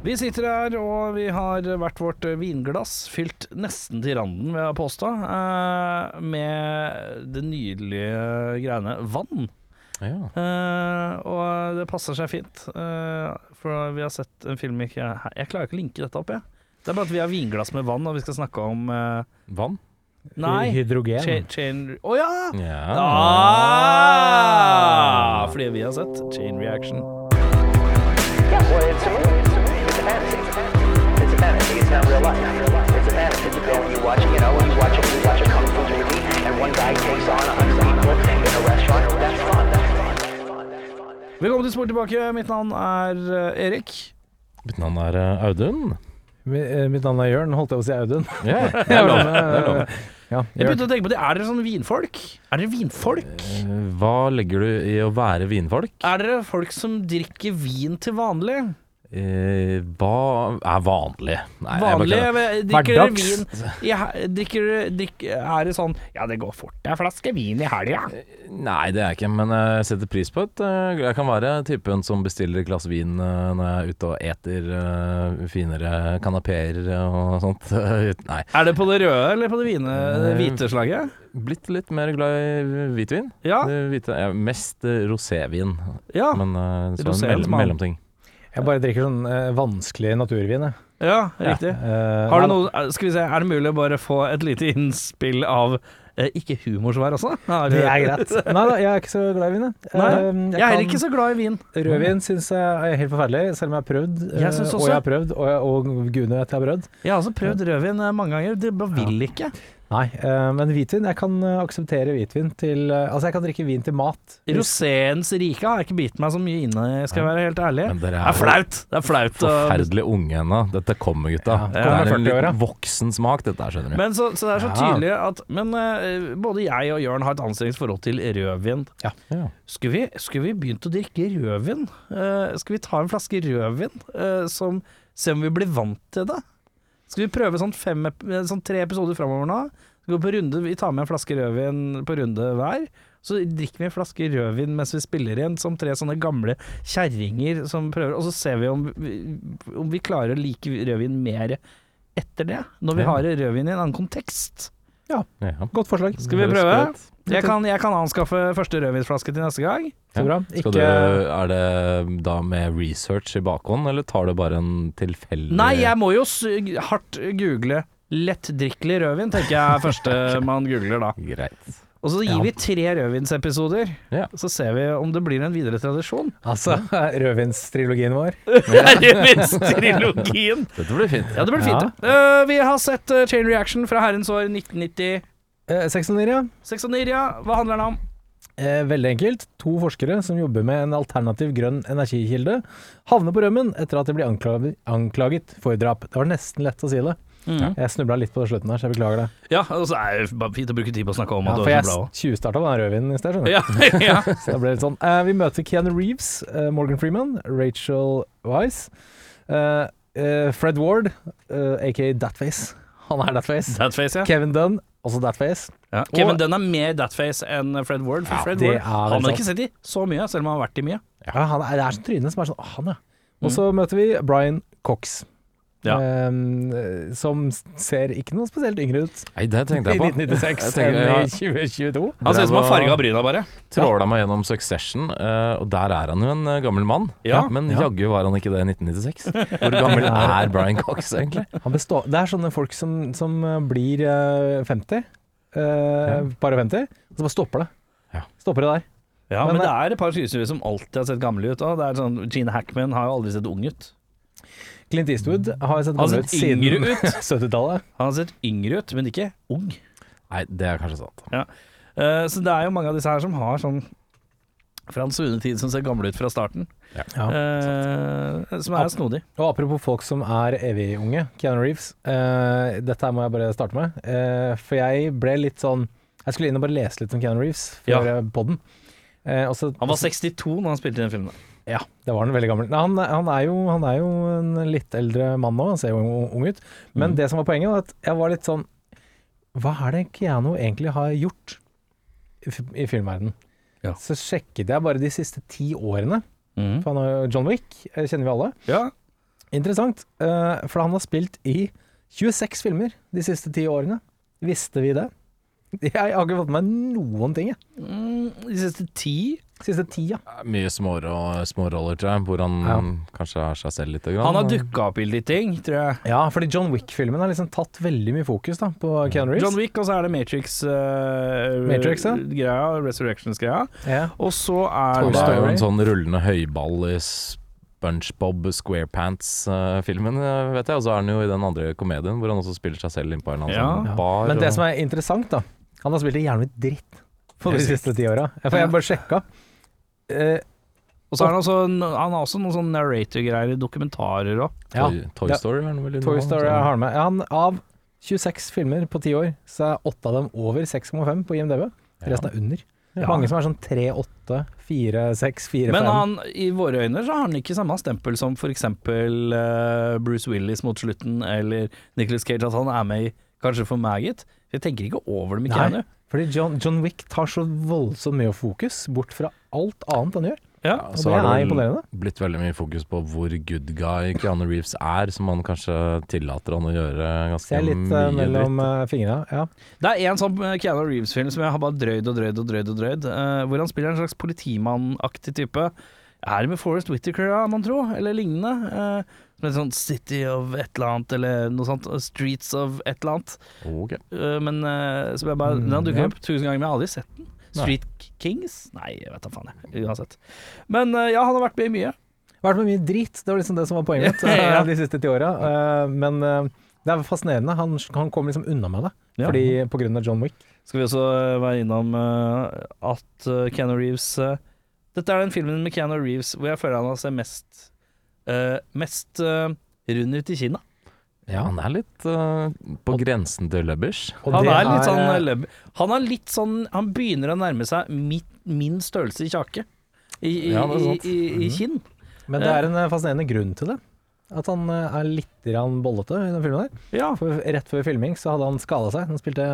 Vi sitter her, og vi har hvert vårt vinglass fylt nesten til randen, vil jeg påstå, eh, med det nydelige greiene vann. Ja. Eh, og det passer seg fint, eh, for vi har sett en film ikke Jeg klarer ikke å linke dette opp, jeg. Det er bare at vi har vinglass med vann, og vi skal snakke om eh, Vann? Nei. Hydrogen. Å chain oh, ja! Ja. Ah! Fordi vi har sett Chain Reaction. Yeah, well, It's not real life. It's a fantasy. You go and you watch, you know, you watch a, you watch a kung fu movie, and one guy takes on a hundred people in a restaurant. That's fun. That's. Velkommen til Sport tilbake. Mitt navn er eh, Erik. Mitt navn er eh, Audun. Eh, Mitt navn er Jørn, holdt jeg på å si Audun. Yeah, det er lov. Det er lov. Ja, Jeg begynte å tenke på det. Er dere sånne vinfolk? Er dere vinfolk? Hva legger du i å være vinfolk? Er dere folk som drikker vin til vanlig? Eh, hva er vanlig? Nei, Vanlig? Jeg Drikker dere vin i, drikker, drikker, Er det sånn Ja, det går fort ei flaske vin i helga. Nei, det er jeg ikke, men jeg setter pris på det. Eh, Jeg kan være typen som bestiller et glass vin eh, når jeg er ute og eter eh, finere kanapeer og sånt. Nei. Er det på det røde eller på det vine, det Eh, hvite slaget? Blitt litt mer glad i hvitvin. Ja. Hvite, mest eh, rosévin, Ja. men eh, så mann. mellomting. Jeg bare drikker sånn eh, vanskelig naturvin, jeg. ja, riktig. Eh, Har du noe Skal vi se, er det mulig å bare få et lite innspill av eh, ikke humorsvar også? Har du- Det er greit. Nei da, jeg er ikke så glad i vin, jeg. Nei, Eh, Jeg er heller ikke så glad i vin. Rødvin syns jeg er helt forferdelig, selv om jeg har prøvd. eh, Jeg synes også. Og jeg har prøvd, og, jeg, og gudene vet jeg har prøvd. Jeg har også prøvd rødvin eh, mange ganger. Det bare vil ikke. Nei, eh, men hvitvin Jeg kan eh, akseptere hvitvin til eh, Altså, jeg kan drikke vin til mat. Roséens rike har ikke bitt meg så mye inne, skal jeg være helt ærlig. Men dere Det er er flaut. Det er flaut. Forferdelig unge ennå. Dette kommer, gutta. Ja, det kommer er en 40 år, ja. voksen smak, dette her, skjønner du. Men så, så det er så tydelig at Men uh, både jeg og Jørn har et anstrengt forhold til rødvin. ja. Skulle vi, skulle vi begynt å drikke rødvin? Uh, skal vi ta en flaske rødvin? uh, som, se om vi blir vant til det? Skal vi prøve sånn, fem, eh, sånn tre episoder framover nå? Runde, vi tar med en flaske rødvin på runde hver. Så drikker vi en flaske rødvin mens vi spiller igjen, som tre sånne gamle kjerringer som prøver Og så ser vi om vi, om vi klarer å like rødvin mer etter det, når vi har rødvin i en annen kontekst. Ja. Godt forslag. Skal vi prøve? Jeg kan, jeg kan anskaffe første rødvinsflaske til neste gang. Så bra. Skal Ikke du, er det da med research i bakhånd, eller tar du bare en tilfeldig Nei, jeg må jo s hardt google lettdrikkelig rødvin, tenker jeg første man googler da. Greit. Og så gir Ja. vi tre rødvinsepisoder, Ja. så ser vi om det blir en videre tradisjon. Altså, rødvinstrilogien vår. Rødvinstrilogien! Dette blir fint. Ja, det blir fint. Eh, vi har sett uh, Chain Reaction fra herrens år 1990. Uh, Sex and Nira. Hva handler den om? Eh, veldig enkelt. To forskere som jobber med en alternativ grønn energikilde, havner på rømmen etter at de blir anklaget, anklaget for drap. Det var nesten lett å si det. Mhm. Jeg snubla litt på slutten her, så jeg beklager det. Ja, og så er det bare fint å bruke tid på å snakke om Ja, at du har jeg òg. For jeg tjuvstarta den rødvinen i sted, skjønner du. Ja, ja. Så det ble litt sånn. Uh, vi møter Keanu Reeves, uh, Morgan Freeman, Rachel Wise, uh, eh, Fred Ward, eh, aka Datface. Han er Datface. Thatface, ja. Kevin Dunn, også Datface. ja. Kevin Og- Dunn er mer Thatface enn Fred Ward. For Ja, Fred det Ward er Han har ikke sett i så mye, selv om han har vært i mye. Ja, han er, det er sånn trynet som er sånn Han, ja. Og Mm. så møter vi Brian Cox. Ja. Um, som ser ikke noe spesielt yngre ut Nei, det tenkte jeg på. I 1996 Jeg tenker, enn ja. i 2022. Han ser ut som han farga bryna, bare. Tråla meg gjennom Succession, eh, og der er han jo en eh, gammel mann. Ja. Men jaggu var han ikke det i 1996. Hvor gammel er Brian Cox, egentlig? Han består, det er sånne folk som, som eh, blir eh, 50, eh, bare 50, og så bare stopper det. Ja. Stopper det der. Ja, men, Men, det er et par skuespillere som alltid har sett gamle ut. også. Det er sånn, Gene Hackman har jo aldri sett ung ut. Clint Eastwood har sett gammel ut yngre siden ut. 70-tallet. Han har sett yngre ut, men ikke ung. Nei, det er kanskje sant. Eh, så det er jo mange av disse her som har sånn fra en svunne tid som ser gamle ut fra starten. Ja. Eh, som er snodig. Og apropos folk som er evig unge, Keanu Reeves. Uh, dette her må jeg bare starte med. Uh, for jeg ble litt sånn Jeg skulle inn og bare lese litt om Keanu Reeves før Ja. ja. podden. Eh, Han var 62 når han spilte i den filmen. Ja, det var han veldig gammel. Han, han, er jo, han er jo en litt eldre mann nå, han ser jo ung, ut. Men Mm. det som var poenget, var at jeg var litt sånn Hva er det Keanu egentlig har gjort i, i filmverdenen? Ja. Så sjekket jeg bare de siste ti årene. Mm. For han har jo John Wick, eh, kjenner vi alle. Ja. Interessant, eh, for han har spilt i 26 filmer de siste ti årene. Visste vi det? Jeg har ikke fått med meg noen ting, jeg. Mm, de siste ti Siste ti, ja. Mye småro- småroller, tror jeg, hvor han Ja. kanskje er seg selv litt. Grann. Han har dukka opp i litt ting, tror jeg. Ja, fordi John Wick-filmen har liksom tatt veldig mye fokus da, på Keanu Reeves. John Wick, og så er det Matrix uh, Matrix, ja. greia, Resurrections-greia. Ja. Og så er er jo en sånn rullende høyball i SpongeBob SquarePants-filmen, eh, vet jeg. Og så er han jo i den andre komedien hvor han også spiller seg selv inn på en eller Ja. annen sånn bar. Men det og- som er interessant, da Han har spilt i jævlig dritt For de siste ti åra. Jeg jeg bare sjekka. Eh, Og så er han også Han har også noen sånne narrator-greier i dokumentarer òg. ja, Toy, Toy Story er han vel Toy Story har han med. Han, av 26 filmer på ti år, så er åtte av dem over 6,5 på IMDb. Resten er under. Ja. Mange som er sånn 3, 8, 4, 6, 4, 5. Men han, i våre øyne så har han ikke samme stempel som f.eks. Uh, Bruce Willis mot slutten, eller Nicholas Cage, at han er med i kanskje for Maggot. Jeg tenker ikke over det med Nei. Keanu. Fordi John, John Wick tar så voldsomt mye fokus bort fra alt annet han gjør. Ja. Og Så det har er det vel imponerende. blitt veldig mye fokus på hvor good guy Keanu Reeves er, som han kanskje tillater han å gjøre ganske Ser litt eh, mye mellom dritt. uh, fingrene. Ja. Det er en sånn eh, Keanu Reeves-film som jeg har bare drøyd og drøyd og drøyd, og drøyd eh, hvor han spiller en slags politimannaktig type. Er det med Forest Whittaker, ja, man tro, eller lignende? eh, som heter sånn City of et eller annet, eller noe sånt. eh, Streets of et eller annet. Ok. Eh, men uh, som jeg bare Mm, Den har dukket ja. opp tusen ganger, men jeg har aldri sett den. Nei. Street Kings? Nei, jeg vet da faen, jeg. Uansett. Men eh, ja, han har vært med i mye. Vært med mye drit, det var liksom det som var poenget Ja. eh, de siste ti åra. Eh, men det er fascinerende. Han, han kom liksom unna med det, Ja. fordi på grunn av John Wick. Skal vi også være innom at Keanu Reeves Dette er den filmen med Keanu Reeves hvor jeg føler han har sett mest Mest rund ut i kinna. Ja, han er litt uh, på grensen til Lubbers. Han er litt sånn eh, eh, Han er litt sånn Han begynner å nærme seg mitt, min størrelse i kjake. I, i, Ja, i, i, i Mhm. kinn. Men det er en eh, fascinerende grunn til det. At han eh, er litt bollete i den filmen der. Ja. For rett før filming så hadde han skada seg. Han spilte,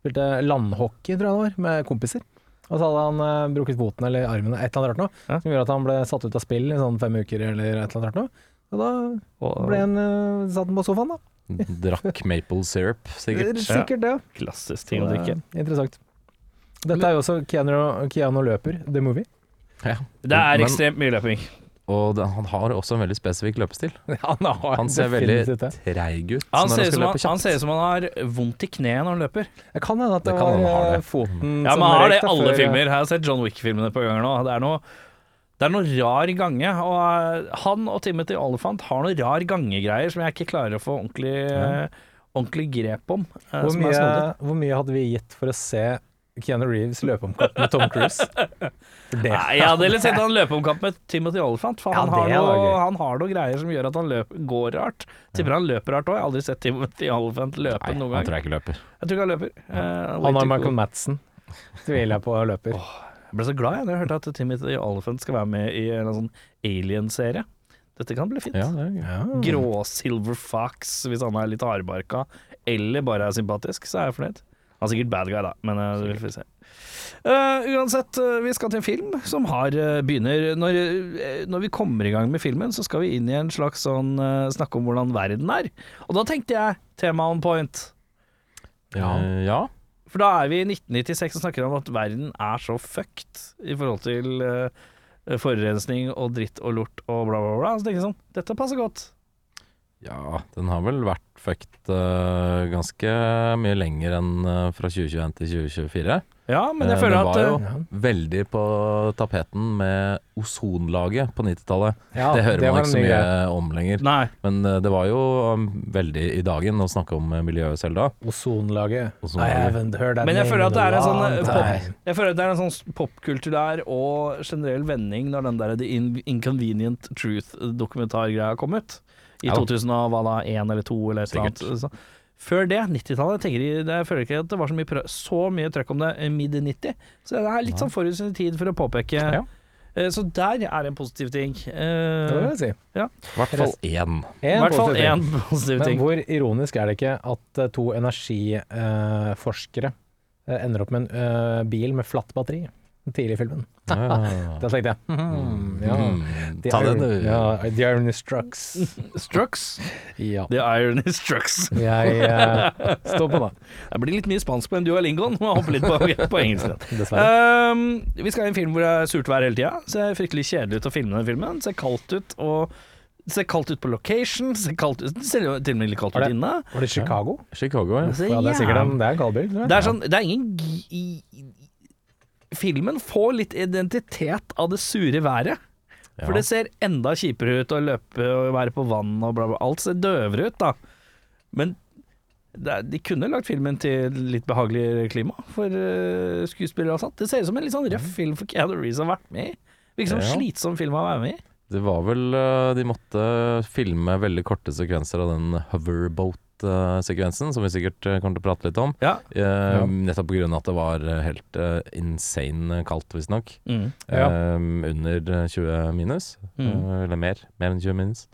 spilte landhockey, tror jeg det var, med kompiser. Og så hadde han eh, brukket foten eller armen, et eller annet rart noe, Ja. som gjorde at han ble satt ut av spill i sånn fem uker eller et eller annet rart noe. Og da ble han, uh, satt den på sofaen, da. Drakk maple syrup, sikkert. Sikkert det. klassisk ting å drikke. er Interessant. Dette er jo også Keanu, Keanu løper, The Movie. Ja. Det er ekstremt mye løping. Og det, han har også en veldig spesifikk løpestil. Han, har Han ser veldig treig ut Han ser, han ut som skal han, ser ut som han har vondt i kneet når han løper. Det kan hende at det, Det kan var foten han har eh, det. foten Ja, som men han har det i alle før- filmer. Jeg har sett John Wick-filmene på ganger nå. Det er noe det er noe rar gange, og eh, han og Timothy Oliphant har noe rar gangegreier som jeg ikke klarer å få ordentlig, Ja. ordentlig grep om. eh, Hvor mye, hvor mye hadde vi gitt for å se Keanu Reeves løpe om kapp med Tom Cruise? Det- Nei, jeg hadde heller sett han løpe om kapp med Timothy Oliphant, for Ja, han, har noe, han har noe greier som gjør at han løp, går rart. Tipper han løper rart òg. Jeg har aldri sett Timothy Oliphant løpe Nei, noen han gang. tror jeg ikke løper. Jeg tror ikke han løper. Eh, Han har Michael. Madsen tviler jeg på løper. Jeg ble så glad jeg, da jeg hørte at Timothy Oliphant skal være med i en sånn alien-serie. Dette kan bli fint. Ja, det. Ja. Grå Silver Fox, hvis han er litt hardbarka, eller bare er sympatisk, så er jeg fornøyd. Han er sikkert bad guy, da, men uh, det vil vi se. Uh, uansett, uh, vi skal til en film som har eh, begynner når, eh, når vi kommer i gang med filmen, så skal vi inn i en slags sånn eh, snakke om hvordan verden er. Og da tenkte jeg tema on point. Ja. Eh, ja. For da er vi i 1996 og snakker om at verden er så fucked i forhold til uh, forurensning og dritt og lort og bla, bla, bla. Så tenker jeg sånn, dette passer godt. Ja, den har vel vært fucked uh, ganske mye lenger enn uh, fra 2021 til 2024. Ja, men jeg Eh, føler det at var jo eh, Ja. veldig på tapeten med ozonlaget på 90-tallet. Ja, det hører det man ikke så mye greie. om lenger. Nei. Men eh, det var jo um, veldig i dagen å snakke om eh, miljøet selv da. Ozonlaget. Men jeg føler at det er en sånn, long eh. Jeg føler at det er en sånn popkultur der og generell vending når den der The Inconvenient Truth-dokumentargreia kom ut. I Ja da. 2001 eller 2 eller et eller annet. Så før det, 90-tallet, jeg det- jeg føler ikke at det var så mye, så mye trøkk om det i mid-90. Så det er litt sånn forut sin tid for å påpeke. Ja. Eh, Så der er det en positiv ting. Det Eh, vil jeg si. I hvert fall én. I hvert fall positiv ting. Men hvor ironisk er det ikke at eh, to energiforskere eh, ender opp med en eh, bil med flatt batteri tidlig i filmen? Ja. Da tenkte jeg mm, ja. Mm, The Ta den, du. Ja, The Irony Strux. Strux. Ja. The irony strux. Jeg uh, står på da. Det blir litt mye spansk på en duolingoen. Må hoppe litt på, på engelsk. dessverre. Um, vi skal ha en film hvor det er surt vær hele tida. Ser fryktelig kjedelig ut å filme den filmen. Ser kaldt ut og Ser kaldt ut på location. Ser, kaldt ut, ser til og med litt kaldt ut det- inne. Var det Chicago? Chicago, ja. Ja, det er sikkert en, det er en kald bil. Det er sånn Det er ingen Filmen får litt identitet av det sure været. Ja. For det ser enda kjipere ut å løpe og være på vann og bla, bla. Alt ser døvere ut, da. Men de kunne lagt filmen til litt behagelig klima for uh, skuespillere og sånt. Det ser ut som en litt sånn røff film for Keanu Reeves å vært med i. Virker som Ja. slitsom film å være med i. Det var vel øh, De måtte filme veldig korte sekvenser av den hoverboat-sekvensen, som vi sikkert øh, kommer til å prate litt om. Ja. Uh. Nettopp pga. at det var øh, helt uh, insane kaldt, visstnok. Mm. Ja. Eh, under 20 minus, Mm. Uh, eller mer. Mer enn 20 minus.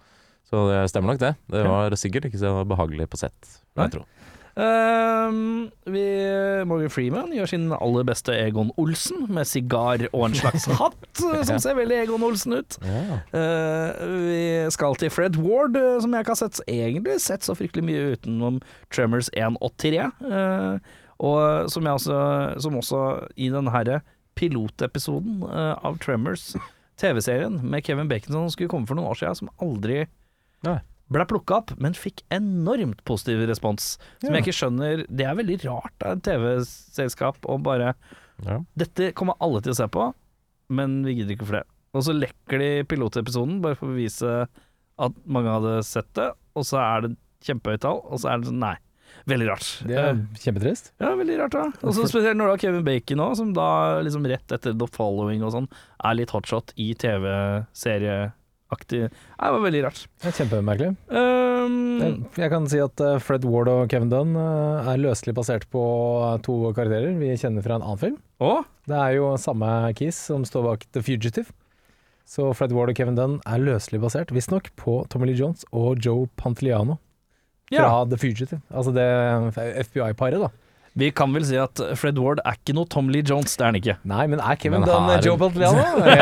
Så det stemmer nok, det. Det var sikkert ikke så behagelig på sett, vil jeg tror tro. Ehm, vi, Morgan Freeman gjør sin aller beste Egon Olsen, med sigar og en slags hatt, eh, som ser veldig Egon Olsen ut. Ja. Eh, vi skal til Fred Ward, eh, som jeg ikke har sett egentlig sett så fryktelig mye utenom Tremors 1 og 3. eh, og som, jeg også, som også i den herre pilotepisoden uh, av Tremors, TV-serien med Kevin Bacon som skulle komme for noen år siden, som aldri Nei. Ble plukka opp, men fikk enormt positiv respons. Som Ja. jeg ikke skjønner Det er veldig rart av et TV-selskap å bare Ja. dette kommer alle til å se på, men vi gidder ikke for det. Og så lekker de pilotepisoden bare for å bevise at mange hadde sett det, og så er det kjempehøyt tall, og så er det sånn nei. Veldig rart. Det er kjempetrist. Ja, veldig rart, da. Og så spesielt når du har Kevin Bacon òg, som da liksom rett etter The Following og sånn, er litt hotshot i TV-serieaktig. Det var veldig rart. Det er kjempemerkelig. Um, Jeg- Jeg kan si at eh, Fred Ward og Kevin Dunn eh, er løselig basert på to karakterer vi kjenner fra en annen film. å, Det er jo samme Keys som står bak The Fugitive. Så Fred Ward og Kevin Dunn er løselig basert, visstnok, på Tommy Lee Jones og Joe Pantoliano fra ja. The Fugitive. Altså det FBI-paret, da. Vi kan vel si at Fred Ward er ikke noe Tom Lee Jones, det er han ikke. Nei, men er Kevin Men Dunn Joe Pantoliano?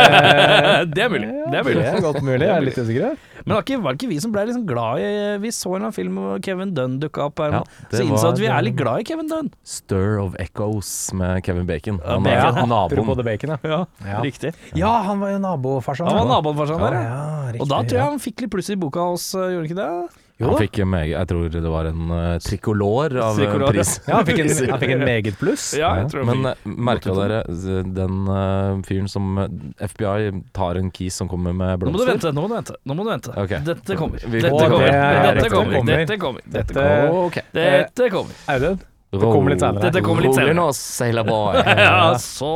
Eh, det er mulig. Det er Det er godt mulig, jeg er litt usikker. Men var var det ikke vi som ble liksom glad i Vi så en eller annen film hvor Kevin Dunn dukka opp her. Ja, så innså at vi er litt glad i Kevin Dunn. Stir of Echoes med Kevin Bacon. Han er Apropos naboen. The Bacon, ja. Ja, Ja. Riktig. Ja, han var jo nabofarsan. Han var nabofarsan der, ja. Ja, riktig, Og da tror jeg ja. han fikk litt pluss i boka hos uh, Gjorde han ikke det? Jo Han fikk meg, jeg tror det var en uh, trikolor av eh, Trikolor, pris. Ja, han fikk en, han fikk en meget pluss. Ja, Men uh, merka dere uh, den uh, fyren som FBI tar en kis som kommer med Nå må du blomster? vente, nå må du vente. Nå må du vente. Okay. Dette kommer. Dette kommer. det er- Dette kommer. Dette kommer. Dette kommer. Ok. Dette kommer. Audun, det kommer litt senere. Dette kommer litt Rolig nå, sailor boy. Ja, så,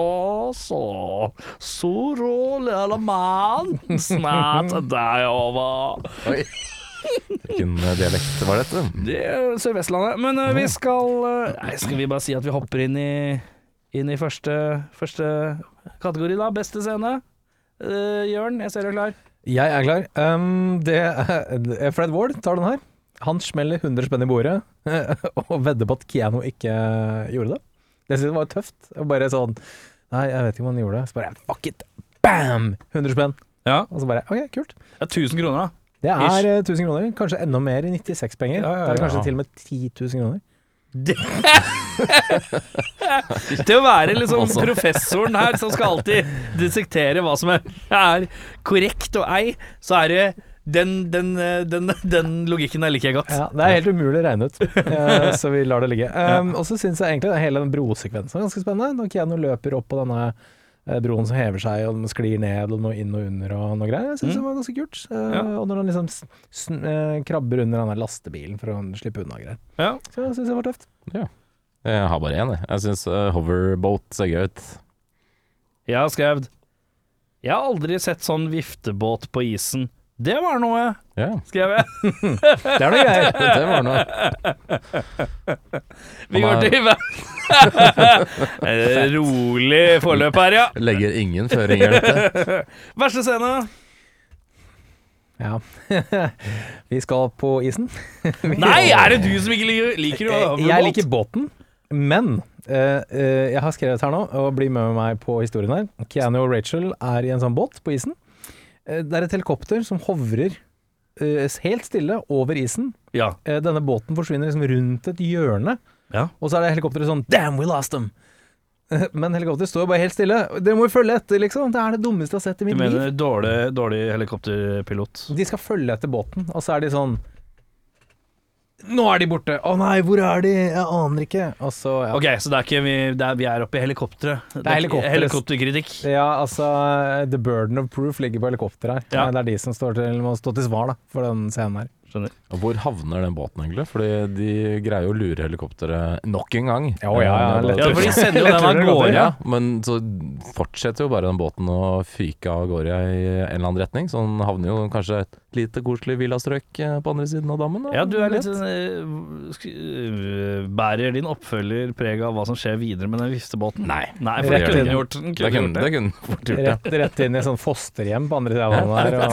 så Så rolig, lille mann. Snart er det over. Hvilken uh, dialekt var dette? Det er Sør-Vestlandet. Men uh, vi skal uh, Nei, skal vi bare si at vi hopper inn i Inn i første, første kategori, da. Beste scene. Uh, Jørn, jeg ser du er klar. Jeg er klar. Um, det er Fred Ward tar den her. Han smeller 100 spenn i bordet og vedder på at Kiano ikke gjorde det. Det synes jeg var tøft. Bare sånn Nei, jeg vet ikke om han gjorde det. Så bare fuck it. Bam! 100 spenn. Ja. Og så bare OK, kult. Det er 1000 kroner, da. Det er Ish. 1000 kroner. Kanskje enda mer i 96-penger. Ja, ja, er det ja. kanskje til og med 10 000 kroner. Til å være liksom professoren her som skal alltid dissektere hva som er, er korrekt og ei, så er det den, den, eh, den, den logikken der liker jeg godt. Ja, det er helt umulig å regne ut, eh, så vi lar det ligge. Um, og så syns jeg egentlig hele den brosekvensen er ganske spennende. Når Keanu løper opp på denne eh, broen som hever seg, og den sklir ned, og noe inn og under og noe greier. Jeg syns Mm. det var ganske kult. Eh, Ja. Og når han liksom sn eh, krabber under den der lastebilen for å slippe unna greier. Ja. Så jeg syns det var tøft. Jeg har bare én, jeg. Jeg syns uh, hoverboat ser gøy ut. Jeg har skrevet Jeg har aldri sett sånn viftebåt på isen Det var noe, Ja, skrev jeg. Det er noe greier. det var noe. Vi går til Eh, Rolig forløp her, ja. Legger ingen føringer, dette. Verste scene. Ja. Vi skal på isen. Nei, er det du som ikke liker, liker å Eh, Jeg liker båten, men Uh, uh, jeg har skrevet her nå, og bli med meg på historien her. Keanu og Rachel er i en sånn båt på isen. Eh, det er et helikopter som hovrer eh, helt stille over isen. Ja. Eh, denne båten forsvinner liksom rundt et hjørne, Ja. og så er det helikopteret sånn Damn, we lost them! Men helikopteret står jo bare helt stille. Dere må jo følge etter, liksom. Det er det dummeste jeg har sett i mitt liv. Du mener dårlig, dårlig helikopterpilot? De skal følge etter båten, og så er de sånn Nå er de borte! Å nei, hvor er de? Jeg aner ikke. Og så, ja. Ok, så det er ikke vi, det er, vi er oppe i helikopteret. Det er helikopter. Helikopterkritikk. Ja, altså The burden of proof ligger på helikopteret her. Ja. Det er de som står til, må stå til svar da, for den scenen her. Skjønner. Og Hvor havner den båten egentlig? Fordi de greier jo å lure helikopteret nok en gang. Ja, ja, ja, Eh. Ja, for de sender jo den av gårde. Ja, men så fortsetter jo bare den båten å fyke av gårde i en eller annen retning. Så den havner jo kanskje et lite koselig villastrøk eh, på andre siden av dammen. da. Ja, du er litt sånn, eh, Bærer din oppfølger preg av hva som skjer videre med den viftebåten? Nei. Nei, for det kunne gjort. kunne Det kunne det kunne fort gjort. Rett, rett inn i sånn fosterhjem på andre siden av vannet her. Og,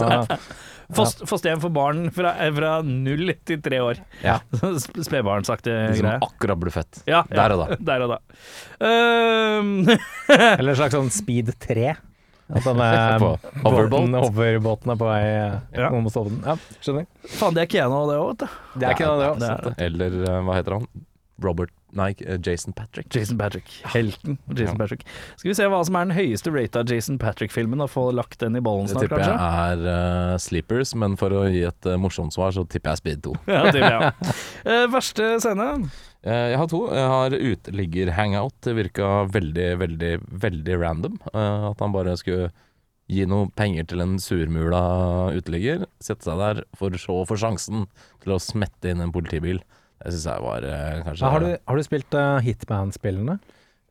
Fosterhjem for barn fra, eh, fra null til tre år. Ja. Sp- Spedbarnsaktig greie. som akkurat ble født. Ja, ja, Der og da. Der og da. Um, eller en slags sånn speed 3. At denne På hoverboat. båten, hoverbåten er på vei Ja. Noen må stoppe den. Ja, skjønner. faen, det er Keno det òg, vet du. Det er det er Eller eh, hva heter han? Robert Nei, eh, Jason Patrick. Jason Patrick. Helten Jason Ja. Patrick. Skal vi se hva som er den høyeste rata Jason Patrick-filmen, og få lagt den i bollen Det tipper jeg er uh, Sleepers, men for å gi et uh, morsomt svar, så tipper jeg Speed 2. Ja, det vil jeg. Eh, verste scene? Jeg har to. Jeg har uteligger-hangout. Det virka veldig, veldig, veldig random. At han bare skulle gi noe penger til en surmula uteligger, sette seg der, for så å få sjansen til å smette inn en politibil. Det syns jeg var eh, kanskje Ja, har, du, har du spilt uh, Hitman-spillene?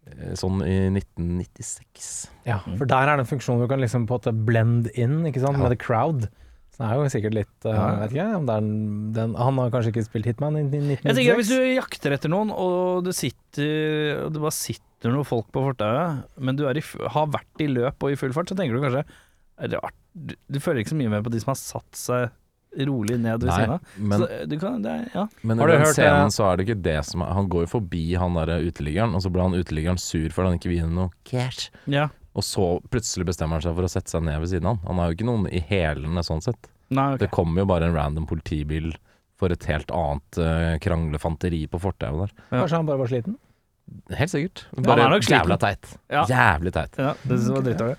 eh, sånn i 1996. Ja, for der er det en funksjon du kan liksom på en måte blend in ikke sant, Ja. med the crowd. Så det er jo sikkert litt uh, Ja. Vet ikke om det er den, den Han har kanskje ikke spilt Hitman i 1996? Jeg tenker Hvis du jakter etter noen, og det sitter Og det bare sitter noen folk på fortauet, men du er i, f- har vært i løp og i full fart, så tenker du kanskje er det art, du, du føler ikke så mye med på de som har satt seg rolig ned ved siden av. men, Så du kan, det er, ja. men Har i du den hørt, scenen det? så er det ikke det som er Han går jo forbi han derre uteliggeren, og så blir han uteliggeren sur fordi han ikke vil gi noe cash. ja. Og så plutselig bestemmer han seg for å sette seg ned ved siden av han. Han har jo ikke noen i hælene sånn sett. Nei, okay. Det kommer jo bare en random politibil for et helt annet uh, kranglefanteri på fortauet der. Ja. Kanskje han bare var sliten? Helt sikkert. Bare ja, jævla teit. Ja. Jævlig teit. Ja, det synes jeg var drittdårlig.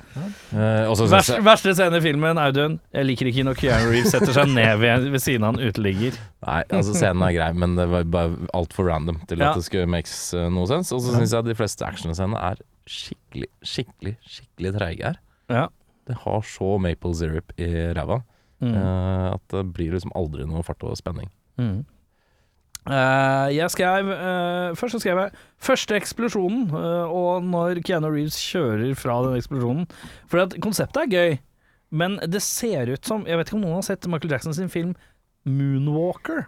Og så synes Verste, scene i filmen, Audun. Jeg liker ikke når Keanu Reeves setter seg ned ved, ved siden av en uteligger. Nei, altså scenen er grei, men det var bare altfor random til Ja. at det skulle makes uh, noe sens. Og så syns jeg de fleste actionscenene er skikkelig, skikkelig, skikkelig treige her. Ja. Det har så maple syrup i ræva Mm. uh, at det blir liksom aldri noe fart og spenning. Mm. Eh, jeg skrev uh, Først så skrev jeg 'første eksplosjonen', uh, og når Keanu Reeves kjører fra den eksplosjonen. For at konseptet er gøy, men det ser ut som Jeg vet ikke om noen har sett Michael Jackson sin film 'Moonwalker'.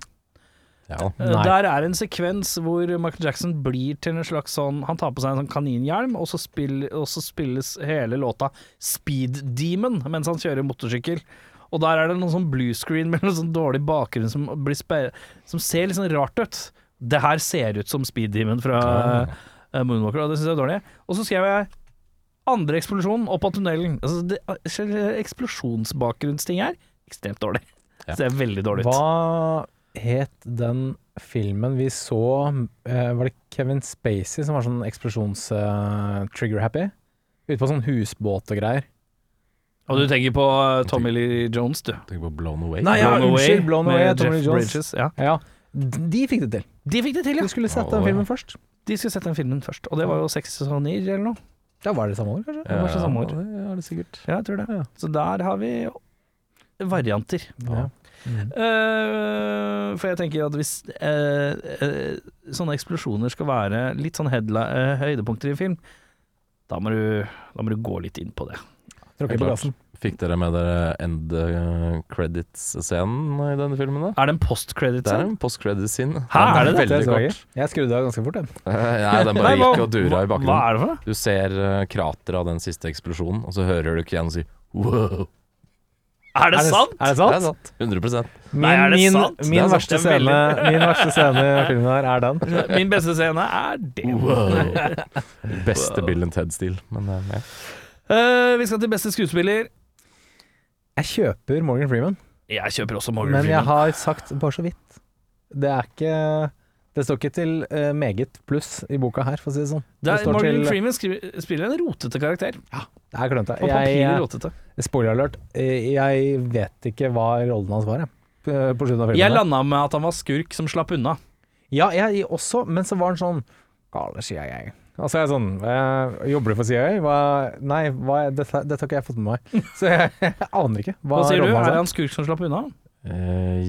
Ja. Der er en sekvens hvor Michael Jackson blir til en slags sånn Han tar på seg en sånn kaninhjelm, og så, spill, og så spilles hele låta 'Speed Demon' mens han kjører motorsykkel. Og der er det noen sånn bluescreen med noen sånn dårlig bakgrunn som, som ser litt sånn rart ut. Det her ser ut som Speed Demon fra uh, Moonwalker, og det syns jeg er dårlig. Og så skrev jeg andre eksplosjon opp av tunnelen. Altså, det, eksplosjonsbakgrunnsting her, ekstremt dårlig. Ja. Ser veldig dårlig ut. Hva het den filmen vi så eh, Var det Kevin Spacey som var sånn eksplosjons-trigger-happy? Ute på sånn husbåt og greier. Og du tenker på uh, Tommy Lee Jones, du. Tenker på Blown Away. Nei, ja, Blown unnskyld, Blown med Away, Tommy Jeff Lee Jones. Bridges. Ja. Ja, de fikk det til. De fikk det til, ja. De skulle sett den filmen først. De skulle sett den filmen først, og det var jo seks sesonger eller noe. Da var det samme år, kanskje? Ja, det så samme år. Ja, det er det sikkert. Ja, jeg tror det. Ja. Så der har vi varianter. Ja. Mm. Uh, for jeg tenker at hvis uh, uh, sånne eksplosjoner skal være litt sånn eh, høydepunkter i film, da må, du, da må du gå litt inn på det. Tråkker på Helt gassen. Fikk dere med dere end eh, credits-scenen i denne filmen? da? Er det en post-credit Det er en post-credit-scene. Hæ, er det det? Veldig Det jeg. kort. Jeg skrudde av ganske fort, jeg. Eh, Nei, den bare Nei, hva- gikk og dura i bakgrunnen. Hva er det for? Du ser uh, krateret av den siste eksplosjonen, og så hører du Keanu si wow. Er det sant? Er det Det er sant? sant. 100 Min, Nei, er det min, sant? Min, Det er sant. verste er scene, min verste scene i filmen her er den. Min beste scene er det. Beste Bill and Ted-stil. Men eh, ja. Eh, vi skal til beste skuespiller. Jeg kjøper Morgan Freeman, Jeg kjøper også Morgan men jeg Freeman. har sagt bare så vidt. Det er ikke Det står ikke til eh, meget pluss i boka her, for å si det sånn. Det er, står Morgan til- Freeman skriver, spiller en rotete karakter. Det er klønete. På papiret Jeg, rotete. spoiler alert, eh, jeg vet ikke hva rollen hans var, jeg. På på slutten av filmen. Jeg landa med at han var skurk som slapp unna. Ja, jeg også, men så var han sånn Gale CIA. Og så er jeg sånn eh, Jobber du for CIA? Hva, nei, hva, dette, dette har ikke jeg fått med meg. Så jeg, jeg aner ikke. Hva, Hva sier du? Er det en skurk som slapp unna? Eh,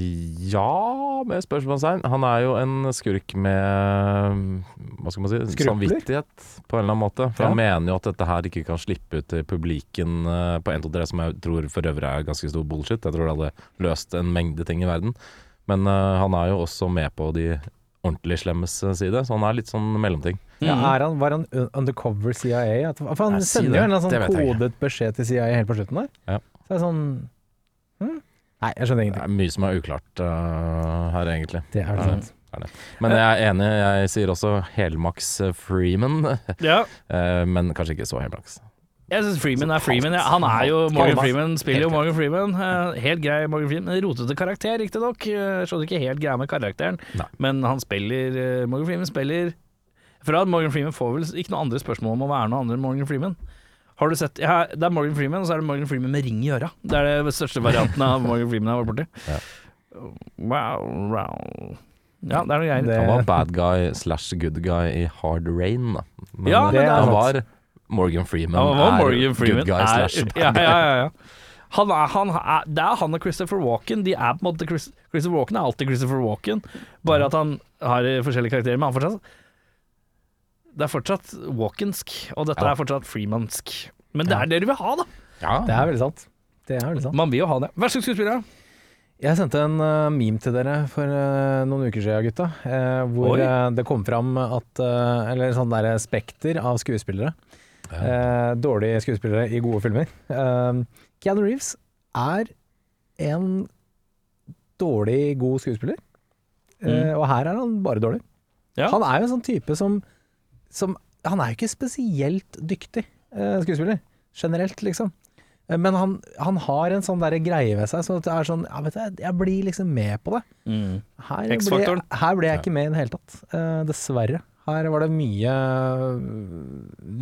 ja, med spørsmålstegn. Han er jo en skurk med Hva skal man si Skrupler? samvittighet, på en eller annen måte. For Ja. han mener jo at dette her ikke kan slippe ut til publiken eh, på 1, 2, 3, som jeg tror for øvrig er ganske stor bullshit. Jeg tror det hadde løst en mengde ting i verden. Men uh, han er jo også med på de ordentlig slemmes side, så han er litt sånn mellomting. Ja, Mm. er han, var han undercover CIA? For han sender jo en eller annen sånn kodet beskjed til CIA helt på slutten der. Ja. Så er jeg sånn hm? Nei, jeg skjønner ingenting. Det er mye som er uklart uh, her, egentlig. Det er det sant. Men jeg er enig, jeg sier også helmaks Freeman, Ja. eh, men kanskje ikke så helmaks. Jeg syns Freeman er Freeman. Ja. Han er jo Morgan Freeman, spiller jo Morgan Freeman. Eh, Helt grei Morgan Freeman. Rotete karakter, riktignok. Skjønner ikke helt greia med karakteren, Nei. men han spiller eh, Morgan Freeman spiller For at Morgan Freeman får vel ikke noe andre spørsmål om å være noe annet enn Morgan Freeman. Har du sett ja, Det er Morgan Freeman, og så er det Morgan Freeman med ring i øra. Det er det største varianten av Morgan Freeman jeg har vært borti. Ja. Wow, wow. Ja, det er noe greier. Han var bad guy slash good guy i Hard Rain, da. Men Ja, eh, men det han var Morgan Freeman ja, er Morgan Freeman. good guy er, slash ja, bad ja, guy. ja, ja. Han er, han er, det er han og Christopher Walken. De er på en måte Chris, Christopher Walken er alltid Christopher Walken, bare at han har forskjellige karakterer. Men han fortsatt Det er fortsatt Walkensk, og dette Ja. er fortsatt Freemansk. Men det Ja. er det du vil ha, da. Ja, Det er veldig sant. Det er veldig sant. Man vil jo ha det. Vær så god, skuespiller. Jeg sendte en uh, meme til dere for uh, noen uker siden, gutta. Uh, hvor det kom fram at Eller sånn derre spekter av skuespillere. Eh, dårlige skuespillere i gode filmer. Eh, Keanu Reeves er en dårlig god skuespiller. Eh, og her er han bare dårlig. Ja. Han er jo en sånn type som, som Han er jo ikke spesielt dyktig eh, skuespiller, generelt, liksom. Men han, han har en sånn der greie ved seg, så det er sånn ja, vet du, Jeg blir liksom med på det. Her ble, her ble jeg ikke med i det hele tatt. Eh, dessverre. Her var det mye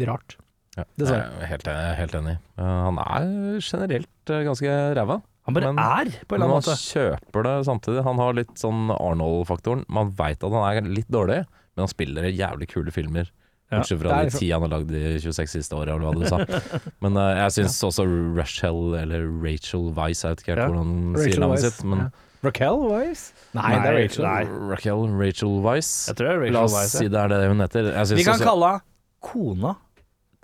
rart. Ja, Dessverre. jeg er helt, helt enig. Eh, han er generelt eh, ganske ræva. Han bare Men- er, på en eller annen måte. Men han kjøper det samtidig. Han har litt sånn Arnold-faktoren. Man veit at han er litt dårlig, men han spiller jævlig kule filmer. Ja, Bortsett fra de liksom- ti han har lagd de 26 siste åra, eller hva du sa. Men uh, jeg syns også Rachel, eller Rachel Weiss, jeg vet ikke Ja. hvordan hun sier navnet sitt, men ja. Raquel Weiss? Nei, Nei, det er Rachel. nei. Rachel, Rachel Weiss. Jeg tror det er La Rachel oss Weisz. si det er det hun heter. Vi kan også- kalle henne kona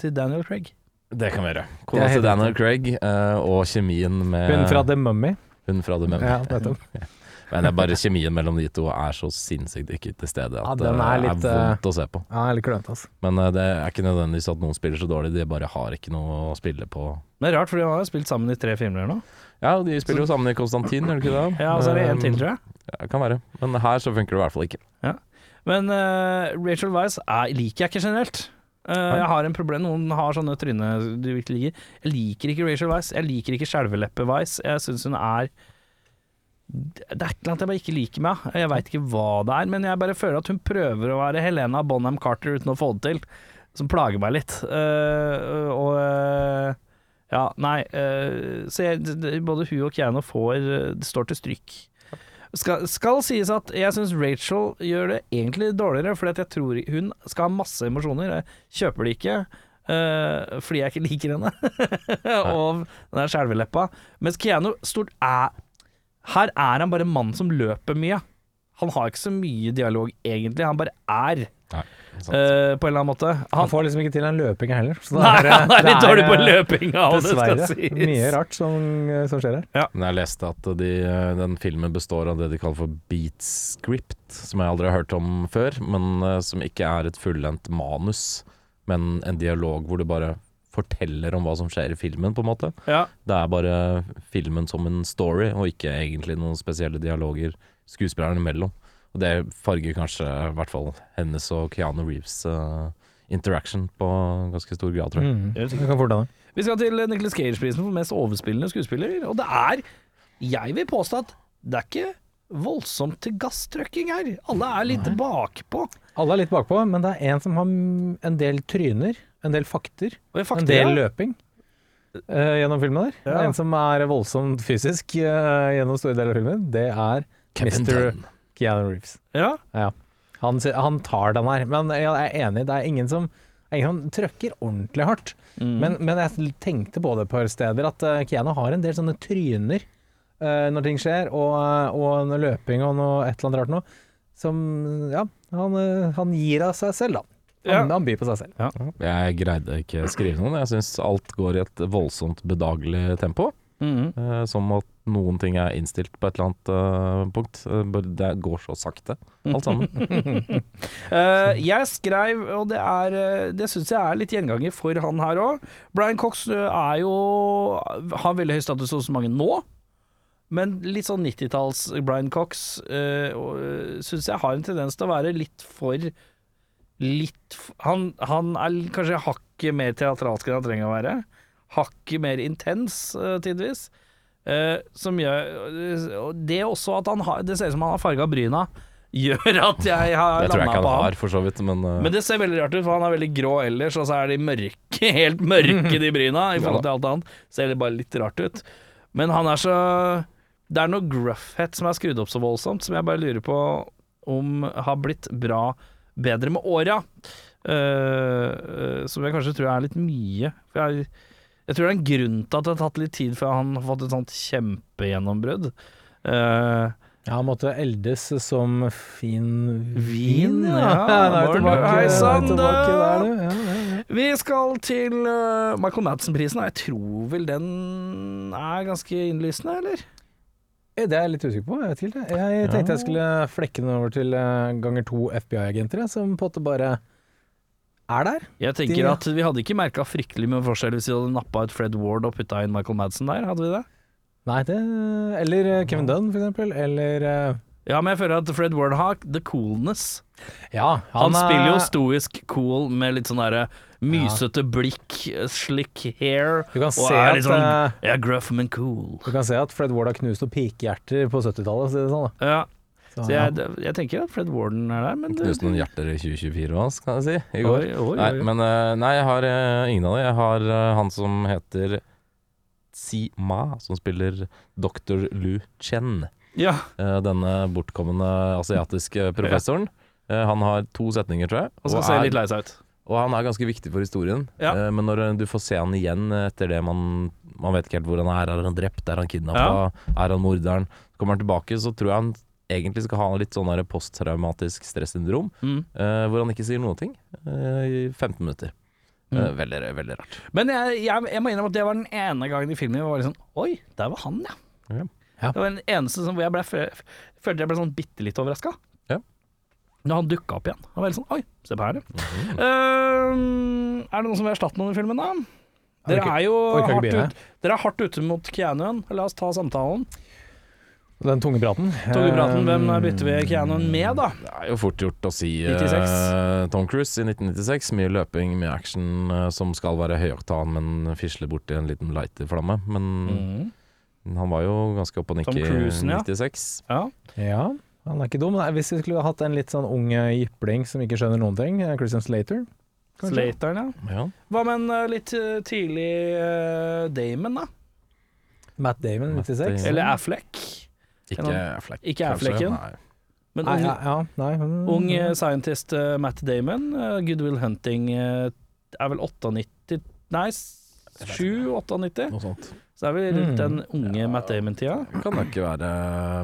til Daniel Craig. Det kan vi gjøre. Det Kona til Daniel Craig eh, og kjemien med Hun fra The Mummy. Hun fra The Mummy. Ja, nettopp. Men det er bare kjemien mellom de to er så sinnssykt ikke til stede at Ja, det er, er er, vondt å se på. Ja, litt klønt, altså. Men eh, det er ikke nødvendigvis at noen spiller så dårlig, de bare har ikke noe å spille på. Det er rart, for de har jo spilt sammen i tre filmer nå. Ja, de spiller jo sammen i Konstantin, gjør de ikke det? Ja, og så er det en til, tror jeg. Ja, kan være. Men her så funker det i hvert fall ikke. Ja. Men uh, Rachel Weisz er, liker jeg ikke generelt. Eh, jeg har en problem Noen har sånne tryne du virkelig liker. Jeg liker ikke Rachel Weiss. Jeg liker ikke skjelveleppe-Weiss. Jeg syns hun er Det er et eller annet jeg bare ikke liker med henne. Jeg veit ikke hva det er, men jeg bare føler at hun prøver å være Helena Bonham Carter uten å få det til. Som plager meg litt. Uh, og uh, Ja, nei. Uh, så jeg, både hun og Keanu får Det står til stryk. Skal, skal sies at jeg syns Rachel gjør det egentlig dårligere, fordi jeg tror hun skal ha masse emosjoner. Jeg kjøper det ikke. Uh, fordi jeg ikke liker henne. og den der skjelveleppa. Mens Keanu stort er Her er han bare en mann som løper mye. Han har ikke så mye dialog, egentlig. Han bare er, Nei, eh, på en eller annen måte. Han Han, får liksom ikke til en løpinga heller. så nei, det er- han er det litt dårlig på eh, løpinga, og det skal sies. Mye rart som, som skjer her. Men jeg leste at de, den filmen består av det de kaller for beat script, som jeg aldri har hørt om før, men uh, som ikke er et fullendt manus, men en dialog hvor du bare forteller om hva som skjer i filmen, på en måte. Ja. Det er bare filmen som en story, og ikke egentlig noen spesielle dialoger skuespillerne imellom. Og det farger kanskje i hvert fall hennes og Keanu Reeves uh, interaction på ganske stor grad, tror jeg. Mm. jeg, Det kan fort hende. Vi skal til Nicholas Cage-prisen for mest overspillende skuespiller, og det er Jeg vil påstå at det er ikke voldsomt til gasstrøkking her. Alle er litt bakpå. Alle er litt bakpå, men det er en som har en del tryner, en del fakter, Og i en del ja. løping Uh, gjennom filmen der. Ja. En som er voldsomt fysisk uh, gjennom store deler av filmen. Det er Kevin Mr. Dunn. Keanu Reeves. Ja. Han, han tar den her, men jeg er enig, det er ingen som, ingen som trøkker ordentlig hardt. Mm. Men, men jeg tenkte på det et par steder, at eh, Keanu har en del sånne tryner uh, når ting skjer, og, og noe løping og noe et eller annet rart noe, som Ja, han, eh, han gir av seg selv, da. Han, Ja. han byr på seg selv. Jeg greide ikke å skrive noen. Jeg syns alt går i et voldsomt bedagelig tempo. Eh, som at noen ting er innstilt på et eller annet eh, punkt. Eh, det går så sakte, alt sammen. Jeg skrev, og det er Det syns jeg er litt gjenganger for han her òg. Brian Cox er jo har veldig høy status hos mange nå. Men litt sånn 90-talls Brian Cox uh, syns jeg har en tendens til å være litt for Litt Han, han er kanskje hakket mer teatralsk enn han trenger å være. Hakket mer intens, uh, tidvis. Uh, som gjør Det også at han har Det ser ut som han har farga bryna, gjør at jeg har Det tror jeg landa på han har, for så vidt. Men, uh... Men det ser veldig rart ut, for han er veldig grå ellers, og så er de mørke, helt mørke de bryna i forhold til alt annet. Ser det bare litt rart ut. Men han er så Det er noe gruffhet som er skrudd opp så voldsomt, som jeg bare lurer på om har blitt bra bedre med åra. Uh, uh, som jeg kanskje tror er litt mye. For jeg, jeg tror det er en grunn til at det har tatt litt tid før han har fått et sånt kjempegjennombrudd. Uh, Ja, han måtte eldes som fin Vin, vin. ja. Vi tilbake, Hei sann, du. der. Ja, ja, ja. Vi skal til uh, Michael Madsen-prisen, og jeg tror vel den er ganske innlysende, eller? Det er jeg litt usikker på. Jeg. Jeg tenkte jeg skulle flekke den over til eh, ganger to FBI-agenter, som på en måte bare er der. Jeg tenker De- at vi hadde ikke merka fryktelig mye forskjell hvis vi hadde nappa ut Fred Ward og putta inn Michael Madsen der, hadde vi det? Nei, det Eller eh, Kevin Dunn, for eksempel. Eller eh, Ja, men jeg føler at Fred Ward har the coolness. Ja, Han, er- spiller jo stoisk cool med litt sånn derre mysete blikk, slick hair, Du kan og er litt sånn eh, Ja, gruff, men cool. Du kan se at Fred Ward har knust noen pikehjerter på 70-tallet. Så det er sånn. Ja, Så, jeg, jeg tenker at Fred Warden er der, men Knuste noen hjerter i 2024 òg, kan jeg si. I går. Oi, oi, Nei, men eh, nei, jeg har eh, ingen av dem. Jeg har eh, han som heter Si Ma, som spiller Dr. Lu Chen. Ja. denne bortkomne asiatiske professoren. Han har to setninger, tror jeg. Og skal og se er- litt lei seg ut. Og han er ganske viktig for historien. Ja. Men når du får se han igjen etter det man Man vet ikke helt hvor han er. Er han drept? Er han kidnappa? Er han morderen? Kommer han tilbake, så tror jeg han egentlig skal ha litt sånn posttraumatisk stressyndrom. Mm. uh, hvor han ikke sier noen ting uh, i 15 minutter. Mm. veldig, veldig rart. Men jeg, jeg, jeg må innrømme at det var den ene gangen i filmen jeg var litt sånn Oi, der var han, ja. Ja. Ja. Det var den eneste som, hvor jeg ble, følte jeg ble sånn bitte litt overraska. Ja. Da han dukka opp igjen. Han var litt sånn Oi, se på her, ja. Mhm. Ehm, er det noen som vil erstatte noen i filmen, da? Dere er jo hardt, ut, dere er hardt ute mot Keanuen. La oss ta samtalen. Den tunge praten. Togepraten, hvem Eh, bytter vi Keanuen med, da? Det er jo fort gjort å si 96. Tom Cruise i 1996. Mye løping, mye action eh, som skal være høyoktan, men fisle bort i en liten lighterflamme. Men han var jo ganske oppe og nikke i 1996 ja. 96. Ja. Ja, han er ikke dum. Nei, Hvis vi skulle hatt en litt sånn ung jypling som ikke skjønner noen ting, Christian Slater kanskje? Slateren, ja. Ja. Hva med en litt tidlig uh, Damon, da? Matt Damon, Matt 96. Damon. Eller Affleck? Ikke Affleck. Ikke kanskje? Nei. Men ung, ja, ja, nei. mm, ung eh, scientist uh, Matt Damon, uh, Goodwill Hunting uh, er vel 98 Nei, 7-98? Noe sånt. Så er vi rundt Mm. den unge Matt Damon-tida. Kan da ikke være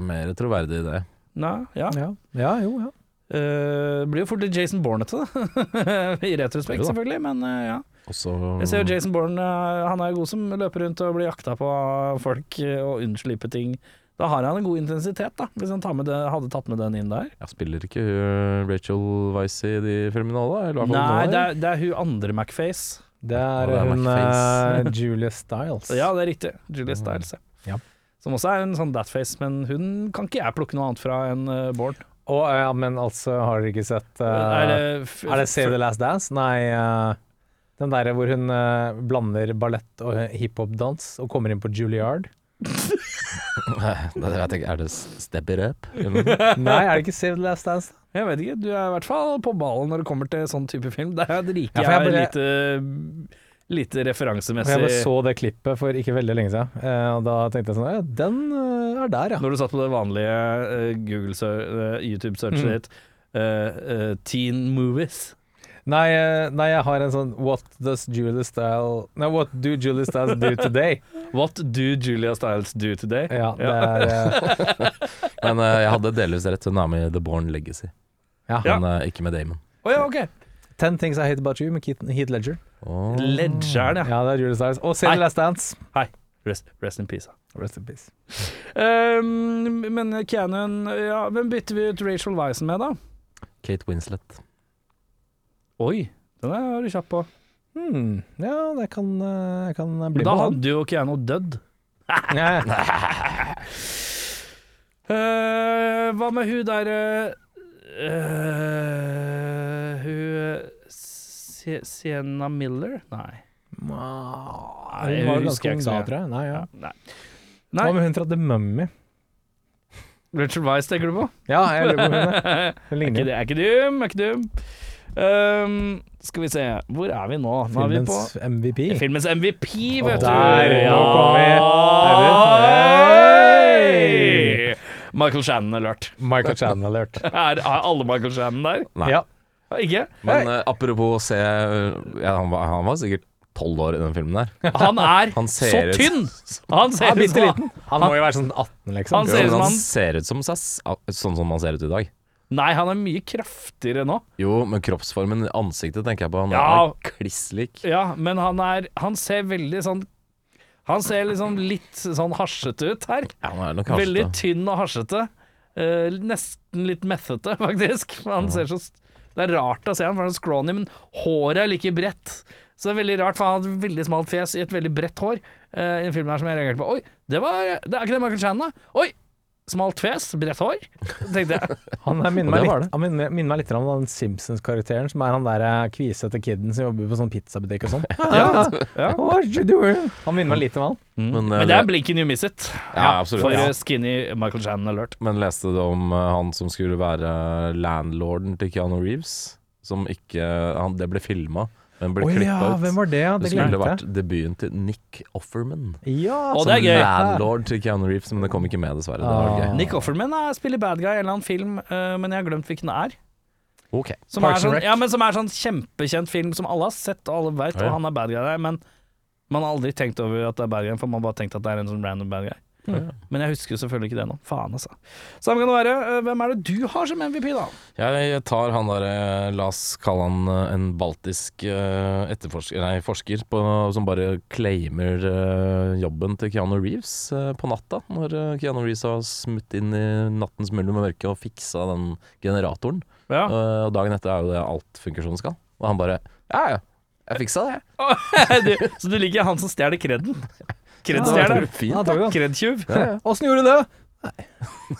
mer troverdig i det. Nei, ja. Ja, ja jo, ja. Uh, blir jo fort litt Jason Bourne-ete, da. I retrospekt, selvfølgelig, men eh, ja. Også... Jeg ser jo Jason Bourne, eh, han er jo god som løper rundt og blir jakta på av folk eh, og unnsliper ting. Da har han en god intensitet, da, hvis han tar med det, hadde tatt med den inn der. ja, Spiller ikke uh, Rachel Weisz i de filmene òg, da? Nei, det er, det er hun andre Macface. Det er, Ja, det er hun eh, Julia Stiles. Ja, det er riktig. Julia Stiles, Ja. Som også er en sånn thatface, men hun kan ikke jeg plukke noe annet fra enn uh, Bård. Å oh, ja, men altså, har dere ikke sett uh, er det, Er det Save the Last Dance? Nei, Uh, den derre hvor hun blander ballett og hiphop-dans og kommer inn på Juilliard. Det vet jeg ikke. Er det Step It Up? Nei, er det ikke Save the Last Dance? Jeg vet ikke, du er i hvert fall på ballen når det kommer til sånn type film. Det er rike Ja, jeg bare- lite, lite referansemessig. jeg bare så det klippet for ikke veldig lenge siden, eh, og da tenkte jeg sånn Ja, den eh, er der, ja. Når du satt på det vanlige eh, Google YouTube-searchet Mm. ditt, uh, uh, teen movies Nei, nei, jeg har en sånn What does Julie Style Nei, what do Julie Stiles do today? What do Julia Stiles do today? Ja, det er eh, Men eh, jeg hadde delvis rett. Hun er med i The Born Legacy, Ja. Men eh, ikke med Damon. Å ja, ok. Ten Things I Hate About You med Keith, Heath Ledger. Åh. Ledgeren, ja. Ja, det er Julia Stiles. Og Nei. the Last Dance. Rest, rest in peace. da. Rest in peace. Um, men Canon ja, hvem bytter vi ut Rachel Weissen med, da? Kate Winslet. Oi, den er du kjapp på. Hmm, ja, det kan, eh, jeg kan bli Da med han. hadde jo Keanu dødd. Eh, hva med hun der uh, Hun Sie- Sienna Miller? Nei. Hun var ganske ung da, tror jeg. Nei, ja. Nei. Hva med hun fra The Mummy? Rachel Weisz tenker du på? Ja, jeg lurer på. Hun Er ikke, er ikke dum, er ikke dum. Um, skal vi se, hvor er vi nå? Nå er vi på Filmens MVP. filmens MVP, vet du. der, Ja. nå kom vi. Michael Shannon alert. Michael Shannon-alert. Er, er alle Michael Shannon der? Nei. Ja. Ikke? Men uh, apropos å se ja, han, var, han var sikkert tolv år i den filmen der. Han er Han så ut- tynn! Han ser er ut som Han, Han må jo være sånn 18, liksom. Han ser ut Jo, som han- han ser ut som seg, sånn som han ser ut i dag. Nei, han er mye kraftigere nå. Jo, men kroppsformen, ansiktet tenker jeg på. Han Ja. er kliss lik. Ja, men han er Han ser veldig sånn Han ser liksom litt sånn hasjete ut her. Ja, han er nok hasjete. Veldig tynn og hasjete. Eh, nesten litt methete, faktisk. Han ser så Det er rart å se han, for han er scrawny, men håret er like bredt. Så det er veldig rart, for han har et veldig smalt fjes i et veldig bredt hår. Uh, I en film her som jeg reagerte på. Oi, det var Det er ikke det Michael Chan, da? Oi! Smalt fjes, bredt hår, tenkte jeg. Han er- minner meg litt, han minner, minner meg litt om den Simpsons-karakteren, som er han der eh, kvisete kiden som jobber på sånn pizzabutikk og sånn. Ja, ja. Han minner meg litt om han. Men, Men, eh, det er blinken you miss it. Ja, absolutt. For skinny Michael Shannon alert. Men leste du om eh, han som skulle være landlorden til Keanu Reeves? Som ikke han, Det ble filma, men ble oh, klippa ja, ut. hvem var det? Det det skulle glemte vært debuten til Nick Offerman. Ja, Og som det er gøy. landlord til Keanu Reeves, men det kom ikke med, dessverre. Det var Ah. gøy. Nick Offerman er, spiller bad guy i en eller annen film, uh, men jeg har glemt hvilken det er. Ok. Som er, sånn, ja, men som er sånn kjempekjent film som alle har sett og alle veit, Ja, ja. og han er bad guy der, men man har aldri tenkt over at det er bad guy, for man har bare tenkt at det er en sånn random bad guy. Ja. Men jeg husker jo selvfølgelig ikke det nå. Faen, altså. Samme kan det være. Eh, Hvem er det du har som MVP, da? Jeg tar han der, eh, la oss kalle han eh, en baltisk etterforsker, nei, forsker på, som bare claimer jobben til Keanu Reeves på natta. Når Keanu Reeves har smutt inn i nattens mulm og mørke og fiksa den generatoren. Ja. Og dagen etter er jo det alt funker som det skal. Og han bare Ja, ja, jeg fiksa det. jeg. så du liker han som stjeler kreden? Da. Kredtjuv? Ja, ja. Åssen gjorde du det?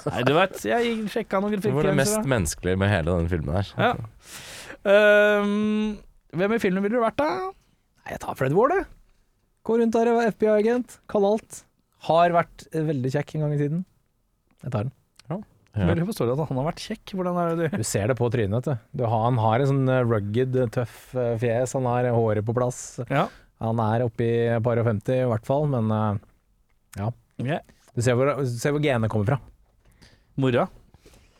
Nei, du veit, jeg sjekka noen Det var det mest grafikkgrenser. menneskelige med hele denne filmen her. Ja. Um, hvem i filmen ville du vært, da? Nei, jeg tar Fred Ward, jeg. Går rundt der og er FBI-agent. Kall alt. Har vært eh, veldig kjekk en gang i tiden. Jeg tar den. Ja. Veldig forståelig at han har vært kjekk. Hvordan er det du Du ser det på trynet, vet du. du han har en sånn eh, rugged, eh, tøff fjes. Han har håret på plass. Ja. Han er oppi et par og 50 i hvert fall, men ja. Yeah. du ser hvor, ser hvor genene kommer fra. Mora?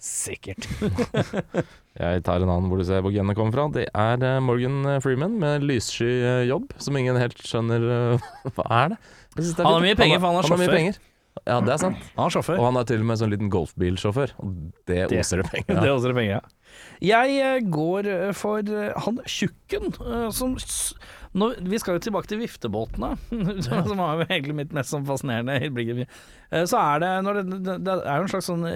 Sikkert. Jeg tar en annen hvor du ser hvor genene kommer fra. Det er eh, Morgan Freeman med lyssky eh, jobb, som ingen helt skjønner eh, hva er det. det er Han har litt- mye penger, for han er han har sjåfør. Ja, det er sant. Han er sjåfør. Og han er til og med sånn liten golfbilsjåfør. Og det Det- oser det penger Det oser det penger, ja. Jeg eh, går eh, for eh, han tjukken eh, som nå, Vi skal jo tilbake til viftebåtene, som var jo egentlig mitt mest sånn fascinerende øyeblikk. Eh, Så er det det, det, det er jo en slags sånn.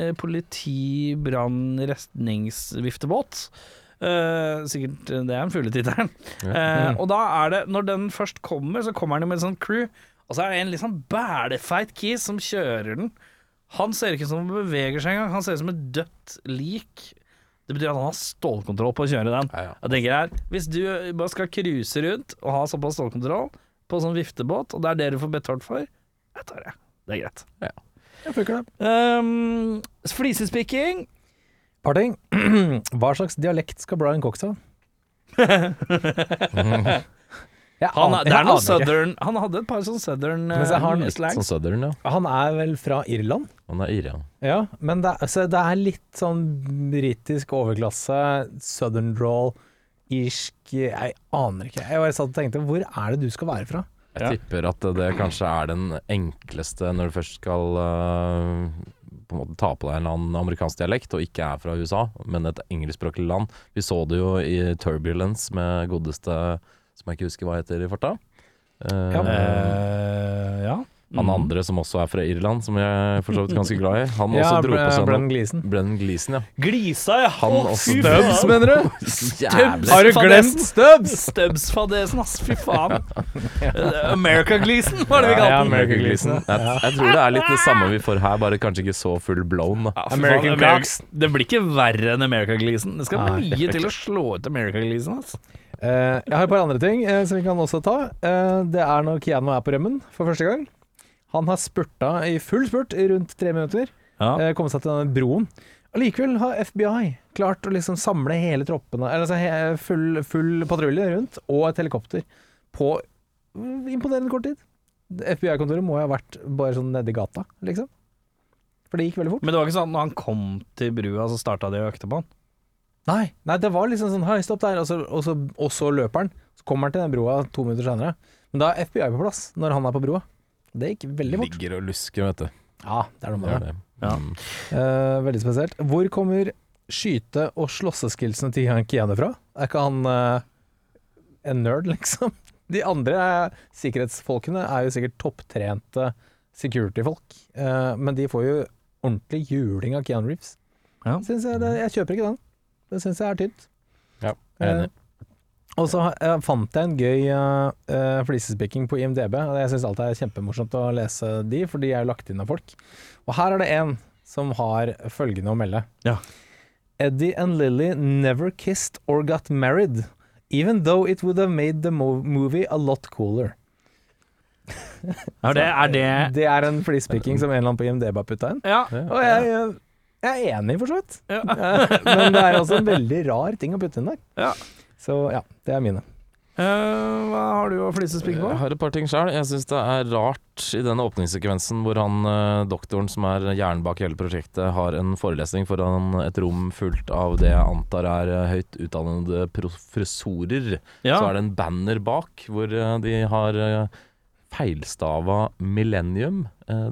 Eh, sikkert det er en fugletittelen. Eh, og da er det, når den først kommer, så kommer den med et sånt crew. Og så er det en litt sånn bælefeit kis som kjører den. Han ser ikke ut som han beveger seg engang. Han ser ut som et dødt lik. Det betyr at han har stålkontroll på å kjøre den. Ja, ja. Jeg tenker her, Hvis du bare skal cruise rundt og ha såpass stålkontroll på sånn viftebåt, og det er det du får betalt for, jeg tar det. Det er greit. Jeg funker det. Um, flisespikking. Par ting. Hva slags dialekt skal Brian Cox ha? Han, det er noe southern Han hadde et par sånn southern uh, så har han uh, slangs. Sånn Southern, ja. Han er vel fra Irland? Han er Irland. Ja, men det, så det er litt sånn britisk overklasse, southern drawl, irsk Jeg aner ikke. Jeg bare satt og tenkte, hvor er det du skal være fra? Jeg tipper at det kanskje er den enkleste når du først skal uh, på en måte ta på deg en eller annen amerikansk dialekt, og ikke er fra USA, men et engelskspråklig land. Vi så det jo i Turbulence med godeste som jeg ikke husker hva heter i farta. ja. Eh, ja. Han andre som også er fra Irland, som jeg er for så vidt ganske glad i. Han Ja, også dro på seg Brennan noe. Gleeson. Brennan Gleeson, ja. Glisa, ja. Han oh, også. Stubbs, faen. mener du? Stubbs. Har du glemt Stubbs? Stubbs-fadesen, ass. Fy faen. Eh, America-Gleason, var det vi kalte den. Ja, Gleeson. Jeg, jeg tror det er litt det samme vi får her, bare kanskje ikke så full blown. Da. Ja, American Cox. Det blir ikke verre enn America-Gleason. Det skal mye til å slå ut America-Gleason. ass. Eh, jeg har et par andre ting eh, som vi kan også ta. Eh, det er når Keanu er på rømmen for første gang. Han har spurta i full spurt i rundt tre minutter. Ja. kommet seg til denne broen. Allikevel har FBI klart å liksom samle hele troppene, eller altså full, full patrulje rundt, og et helikopter på mm, imponerende kort tid. FBI-kontoret må jo ha vært bare sånn nedi gata, liksom. For det gikk veldig fort. Men det var ikke sånn at når han kom til brua, så starta de og økte på han? Nei, nei det var liksom sånn Hei, stopp der, og så, og så, og så løper han. Så kommer han til den broa to minutter senere. Men da er FBI på plass når han er på broa. Det gikk veldig fort. Ligger og lusker, vet du. Ja, det er noe med det. det. Ja. Eh, veldig spesielt. Hvor kommer skyte- og slåsseskillsene til han Keanu fra? Er ikke han uh, en nerd, liksom? De andre er, sikkerhetsfolkene er jo sikkert topptrente security-folk, uh, men de får jo ordentlig juling av Keanu Reeves. Ja. Jeg, det, jeg kjøper ikke den. Det syns jeg er tynt. Ja, jeg er enig. Eh, og så eh, fant jeg en gøy eh, flisespikking på IMDb. og Jeg syns alltid det er kjempemorsomt å lese de, for de er jo lagt inn av folk. Og her er det en som har følgende å melde. Ja. Eddie and Lily never kissed or got married, even though it would have made the movie a lot cooler. Er det, er det Det er en flisespikking som en eller annen på IMDb har putta inn. Ja. Og jeg, jeg, jeg er enig, for så vidt. Ja. Men det er også en veldig rar ting å putte inn der. Ja. Så ja, det er mine. Uh, hva har du å flisespikk på? Jeg har et par ting sjøl. Jeg syns det er rart i den åpningssekvensen hvor han eh, doktoren som er hjernen bak hele prosjektet, har en forelesning foran et rom fullt av det jeg antar er eh, høyt utdannede professorer. Ja. Så er det en banner bak hvor de har feilstava 'millennium'.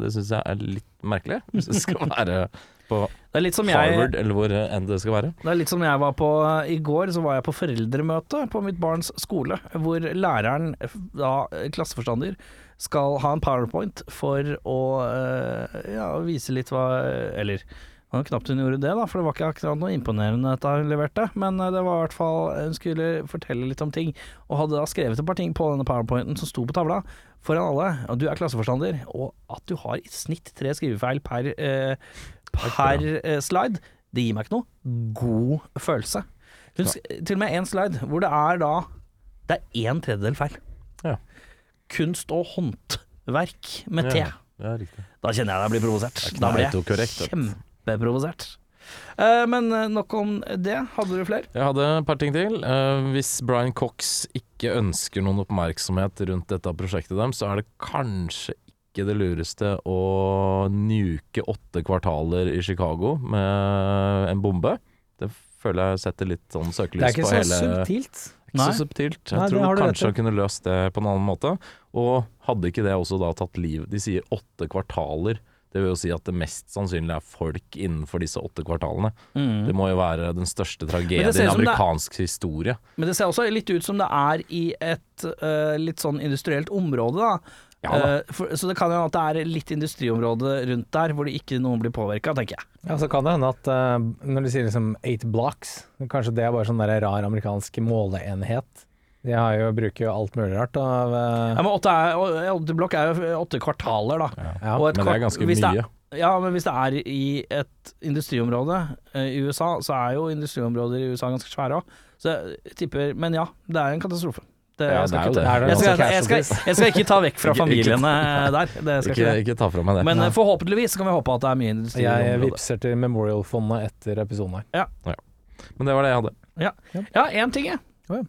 Det syns jeg er litt merkelig. Hvis det skal være på Det er litt som jeg Harvard, eller hvor eh, enn det skal være. Det er litt som jeg var på i går, så var jeg på foreldremøte på mitt barns skole, hvor læreren, da klasseforstander, skal ha en powerpoint for å eh, ja, vise litt hva Eller det var knapt hun gjorde det, da, for det var ikke akkurat noe imponerende dette hun leverte. Men eh, det var i hvert fall Hun skulle fortelle litt om ting, og hadde da skrevet et par ting på denne powerpointen som sto på tavla foran alle. Og du er klasseforstander, og at du har i snitt tre skrivefeil per, eh, per eh, slide, det gir meg ikke noe god følelse. Husk, til og med en slide hvor det er da Det er en tredjedel feil. Ja. Kunst og håndverk med T. Ja, ja. Da kjenner jeg deg blir provosert. Er Da blir jeg kjempeprovosert. Eh, men eh, nok om det. Hadde du flere? Jeg hadde et par ting til. Eh, hvis Brian Cox ikke ønsker noen oppmerksomhet rundt dette prosjektet dem, så er det kanskje ikke det lureste å nuke åtte kvartaler i Chicago med en bombe. Det føler jeg setter litt sånn Det er ikke så hele subtilt. Ikke Nei. så subtilt. Jeg Nei, tror kanskje han kunne løst det på en annen måte. Og hadde ikke det også da tatt liv De sier åtte kvartaler. Det vil jo si at det mest sannsynlig er folk innenfor disse åtte kvartalene. Mm. Det må jo være den største tragedien i amerikansk er- historie. Men det ser også litt ut som det er i et uh, litt sånn industrielt område, da. Ja. Eh, for, så det kan hende at det er litt industriområde rundt der hvor det ikke noen blir påvirka, tenker jeg. Ja, så kan det hende at uh, når de sier liksom eight blocks, kanskje det er bare sånn der rar amerikansk måleenhet. De har jo, bruker jo alt mulig rart av uh... Ja, men åtte, er, åtte blokk er jo åtte kvartaler, da. ja. Og et Men det er ganske mye. Er. Ja, men hvis det er i et industriområde i USA, så er jo industriområder i USA ganske svære òg. Så jeg tipper Men ja, det er en katastrofe. Det, Ja, jeg, skal det ikke, det. ta- jeg, skal, jeg, skal, jeg skal ikke ta vekk fra familiene der. Det skal Ikke, ikke ikke ta fra meg det. Men Nei. eh, forhåpentligvis kan vi håpe at det er mye Jeg vippser vipser til Memorial-fondet etter episoden her. Men det var det jeg hadde. Ja, én ting, jeg. Oh, ja.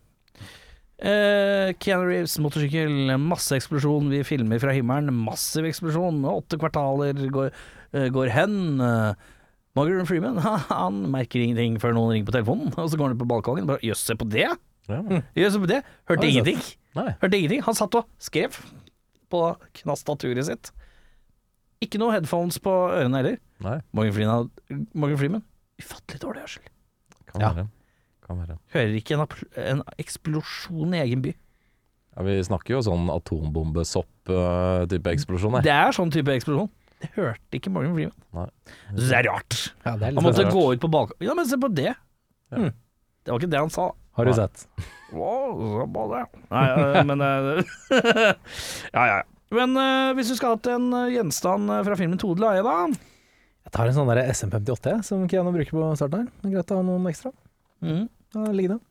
Eh, Keanu Reeves, motorsykkel, masse eksplosjon. Vi filmer fra himmelen. Massiv eksplosjon. Åtte kvartaler går, uh, går hen. Uh, Margaret Freeman han merker ingenting før noen ringer på telefonen. Og så går han ut på balkongen. Bare, Jøss, se på det! Ja. Ja, se det! Hørte Har ingenting. Nei. Hørte ingenting. Han satt og skrev på knastaturet sitt. Ikke noe headphones på ørene heller. Nei, Morgan Freeman, Morgan Freeman ufattelig dårlig hørsel. kan Ja. være. Kan være. Hører ikke en, apl- en eksplosjon i egen by. Ja, vi snakker jo sånn atombombesopp-type eksplosjon her. Det er sånn type eksplosjon. Det hørte ikke Morgan Freeman. Nei. Det er rart. Ja, det er Han litt måtte rart. gå ut på balkongen. Ja, men se på det. Ja. Mm. Det var ikke det han sa. Har du sett? Wow, så på det. Nei, eh, men eh, Ja, ja. Men eh, hvis du skal ha til en eh, gjenstand eh, fra filmen Tode leie', da? Jeg tar en sånn der SM58 jeg, som Kiano bruker på starten her. Det er greit å ha noen ekstra. Mm. Da ligger det.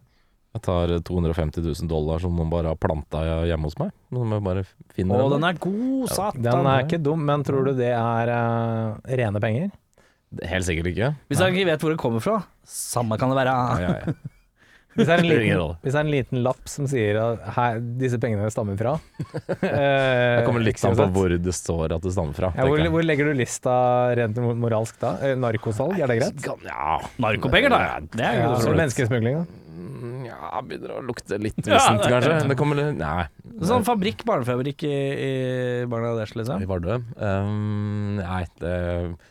Jeg tar 250 000 dollar som noen bare har planta hjemme hos meg. Som jeg bare finner Å, den er god, satan. Den er ikke dum, men tror du det er uh, rene penger? Helt sikkert ikke. Hvis jeg ikke vet hvor det kommer fra, samme kan det være. Ja, ja, ja. Hvis det er en liten, hvis det er en liten lapp som sier at her, disse pengene stammer fra Det Det kommer litt an på hvor det står at det stammer fra. ja, hvor, hvor legger du lista rent moralsk da? Eh, Narkosalg, er det greit? Ja, Narkopenger, da. Det er Ja, jo så menneskesmugling, da? Mm, ja begynner å lukte litt vissent, ja, kanskje. Det kommer litt Nei. Sånn fabrikk, barnefabrikk i, i Bangladesh, liksom. I Vardø? Um, nei, det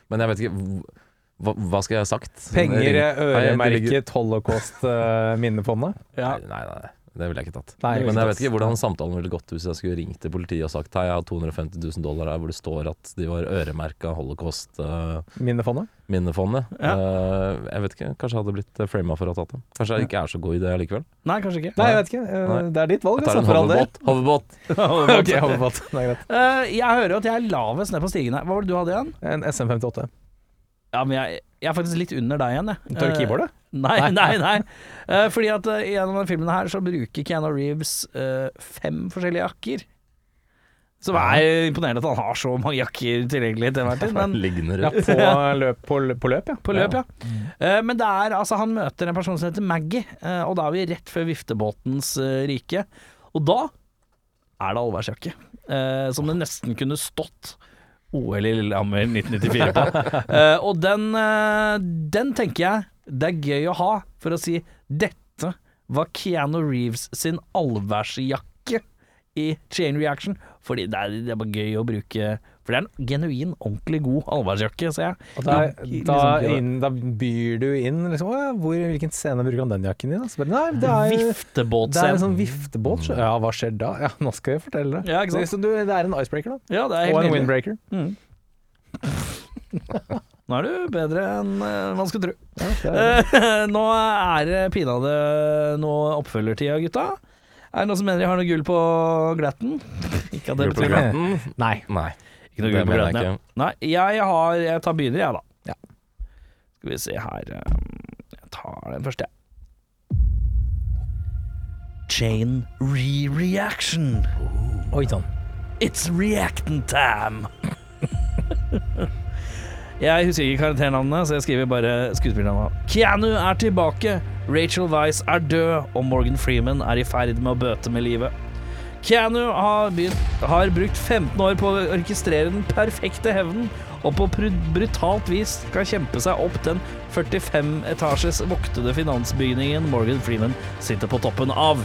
Men jeg vet ikke Hva, hva skal jeg ha sagt? Penger eh, øremerket Holocaust-minnefondet? Ja. Nei, nei, nei. Det ville jeg ikke tatt. Nei, Men jeg vet ikke hvordan samtalen ville gått hvis jeg skulle ringt til politiet og sagt Hei, jeg har 250 000 dollar her hvor det står at de var øremerka holocaust-minnefondet. Minnefondet? Ja. jeg vet ikke, kanskje jeg hadde blitt frama for å ha tatt dem. Kanskje jeg ikke er så god i det likevel. Nei, kanskje ikke. Nei, jeg vet ikke. Uh, Det er ditt valg, Jeg tar altså, en hoverbåt. Hoverbåt. Ok, hoverbåt. Det er greit. Eh, jeg hører jo at jeg er lavest ned på stigen her. Hva var det du hadde igjen? En SM58. Ja, men jeg, jeg er faktisk litt under deg igjen, jeg. Tar du keyboardet? keyboardet? Nei, nei, nei. Uh, fordi at uh, gjennom denne filmen her så bruker Keanu Reeves eh, fem forskjellige jakker. Som er imponerende at han har så mange jakker tilgjengelig til enhver tid. Men Ja, på løp, på, på løp, ja. på løp, ja. Eh, men det er altså Han møter en person som heter Maggie, eh, og da er vi rett før viftebåtens eh, rike. Og da er det allværsjakke. eh, som det nesten kunne stått OL i Lillehammer 1994 på. uh, og den, uh, den tenker jeg det er gøy å ha, for å si dette var Keanu Reeves sin allværsjakke i Chain Reaction. Fordi det er, det er bare gøy å bruke For det er en genuin, ordentlig god allværsjakke, ser jeg. Og da, Liksom, da, ja. inn, da byr du inn liksom, å, hvor, Hvilken scene bruker han den jakken i? Da? Så bare, nei, det er, det er en sånn viftebåt. så- Ja, hva skjer da? Ja, nå skal jeg fortelle det. Ja, så. Så du, det er en icebreaker, da. Ja, det er helt Og en nydelig. windbreaker. Mm. Nå er du bedre enn eh, man skulle tro. Ja, Nå er det pinadø noe oppfølgertida, gutta. Er det noen som mener de har noe gull på glatten? Ikke at det betyr noe. nei. Nei, Ikke noe gull på grøten. jeg. Nei, jeg har Jeg tar begynner, jeg, da. Ja. Skal vi se her eh, Jeg tar den første, jeg. Chain re-reaction. Oi sann. It's reactant time! jeg husker ikke karakternavnene, så jeg skriver bare skuespillernavnet. Keanu er tilbake, Rachel Weisz er død, og Morgan Freeman er i ferd med å bøte med livet. Keanu har, begynt, har brukt 15 år på å orkestrere den perfekte hevnen, og på brutalt vis skal kjempe seg opp den 45 etasjes voktede finansbygningen Morgan Freeman sitter på toppen av.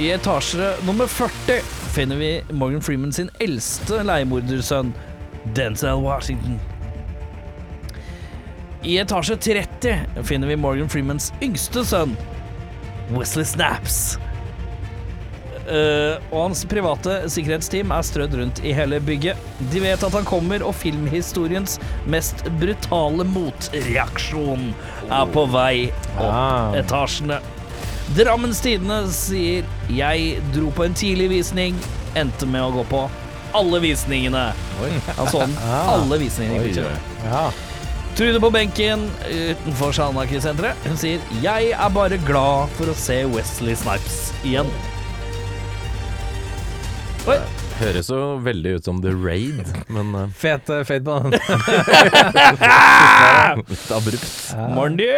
I etasje nummer 40 finner vi Morgan Freeman sin eldste leiemordersønn, Denzel Washington. I etasje 30 finner vi Morgan Freemans yngste sønn, Wesley Snaps. Eh, og hans private sikkerhetsteam er strødd rundt i hele bygget. De vet at han kommer, og filmhistoriens mest brutale motreaksjon er på vei opp Ah. etasjene. Drammens Tidende sier 'Jeg dro på en tidlig visning, endte med å gå på alle visningene'. Han så den Ah. alle visningene. Oi. Picture. Ja. Trude på benken utenfor Sjalnaki-senteret. Hun sier 'Jeg er bare glad for å se Wesley Snipes igjen'. Høres jo veldig ut som The Raid, men uh... Fet, uh, fet på den. litt abrupt. Morgen, du!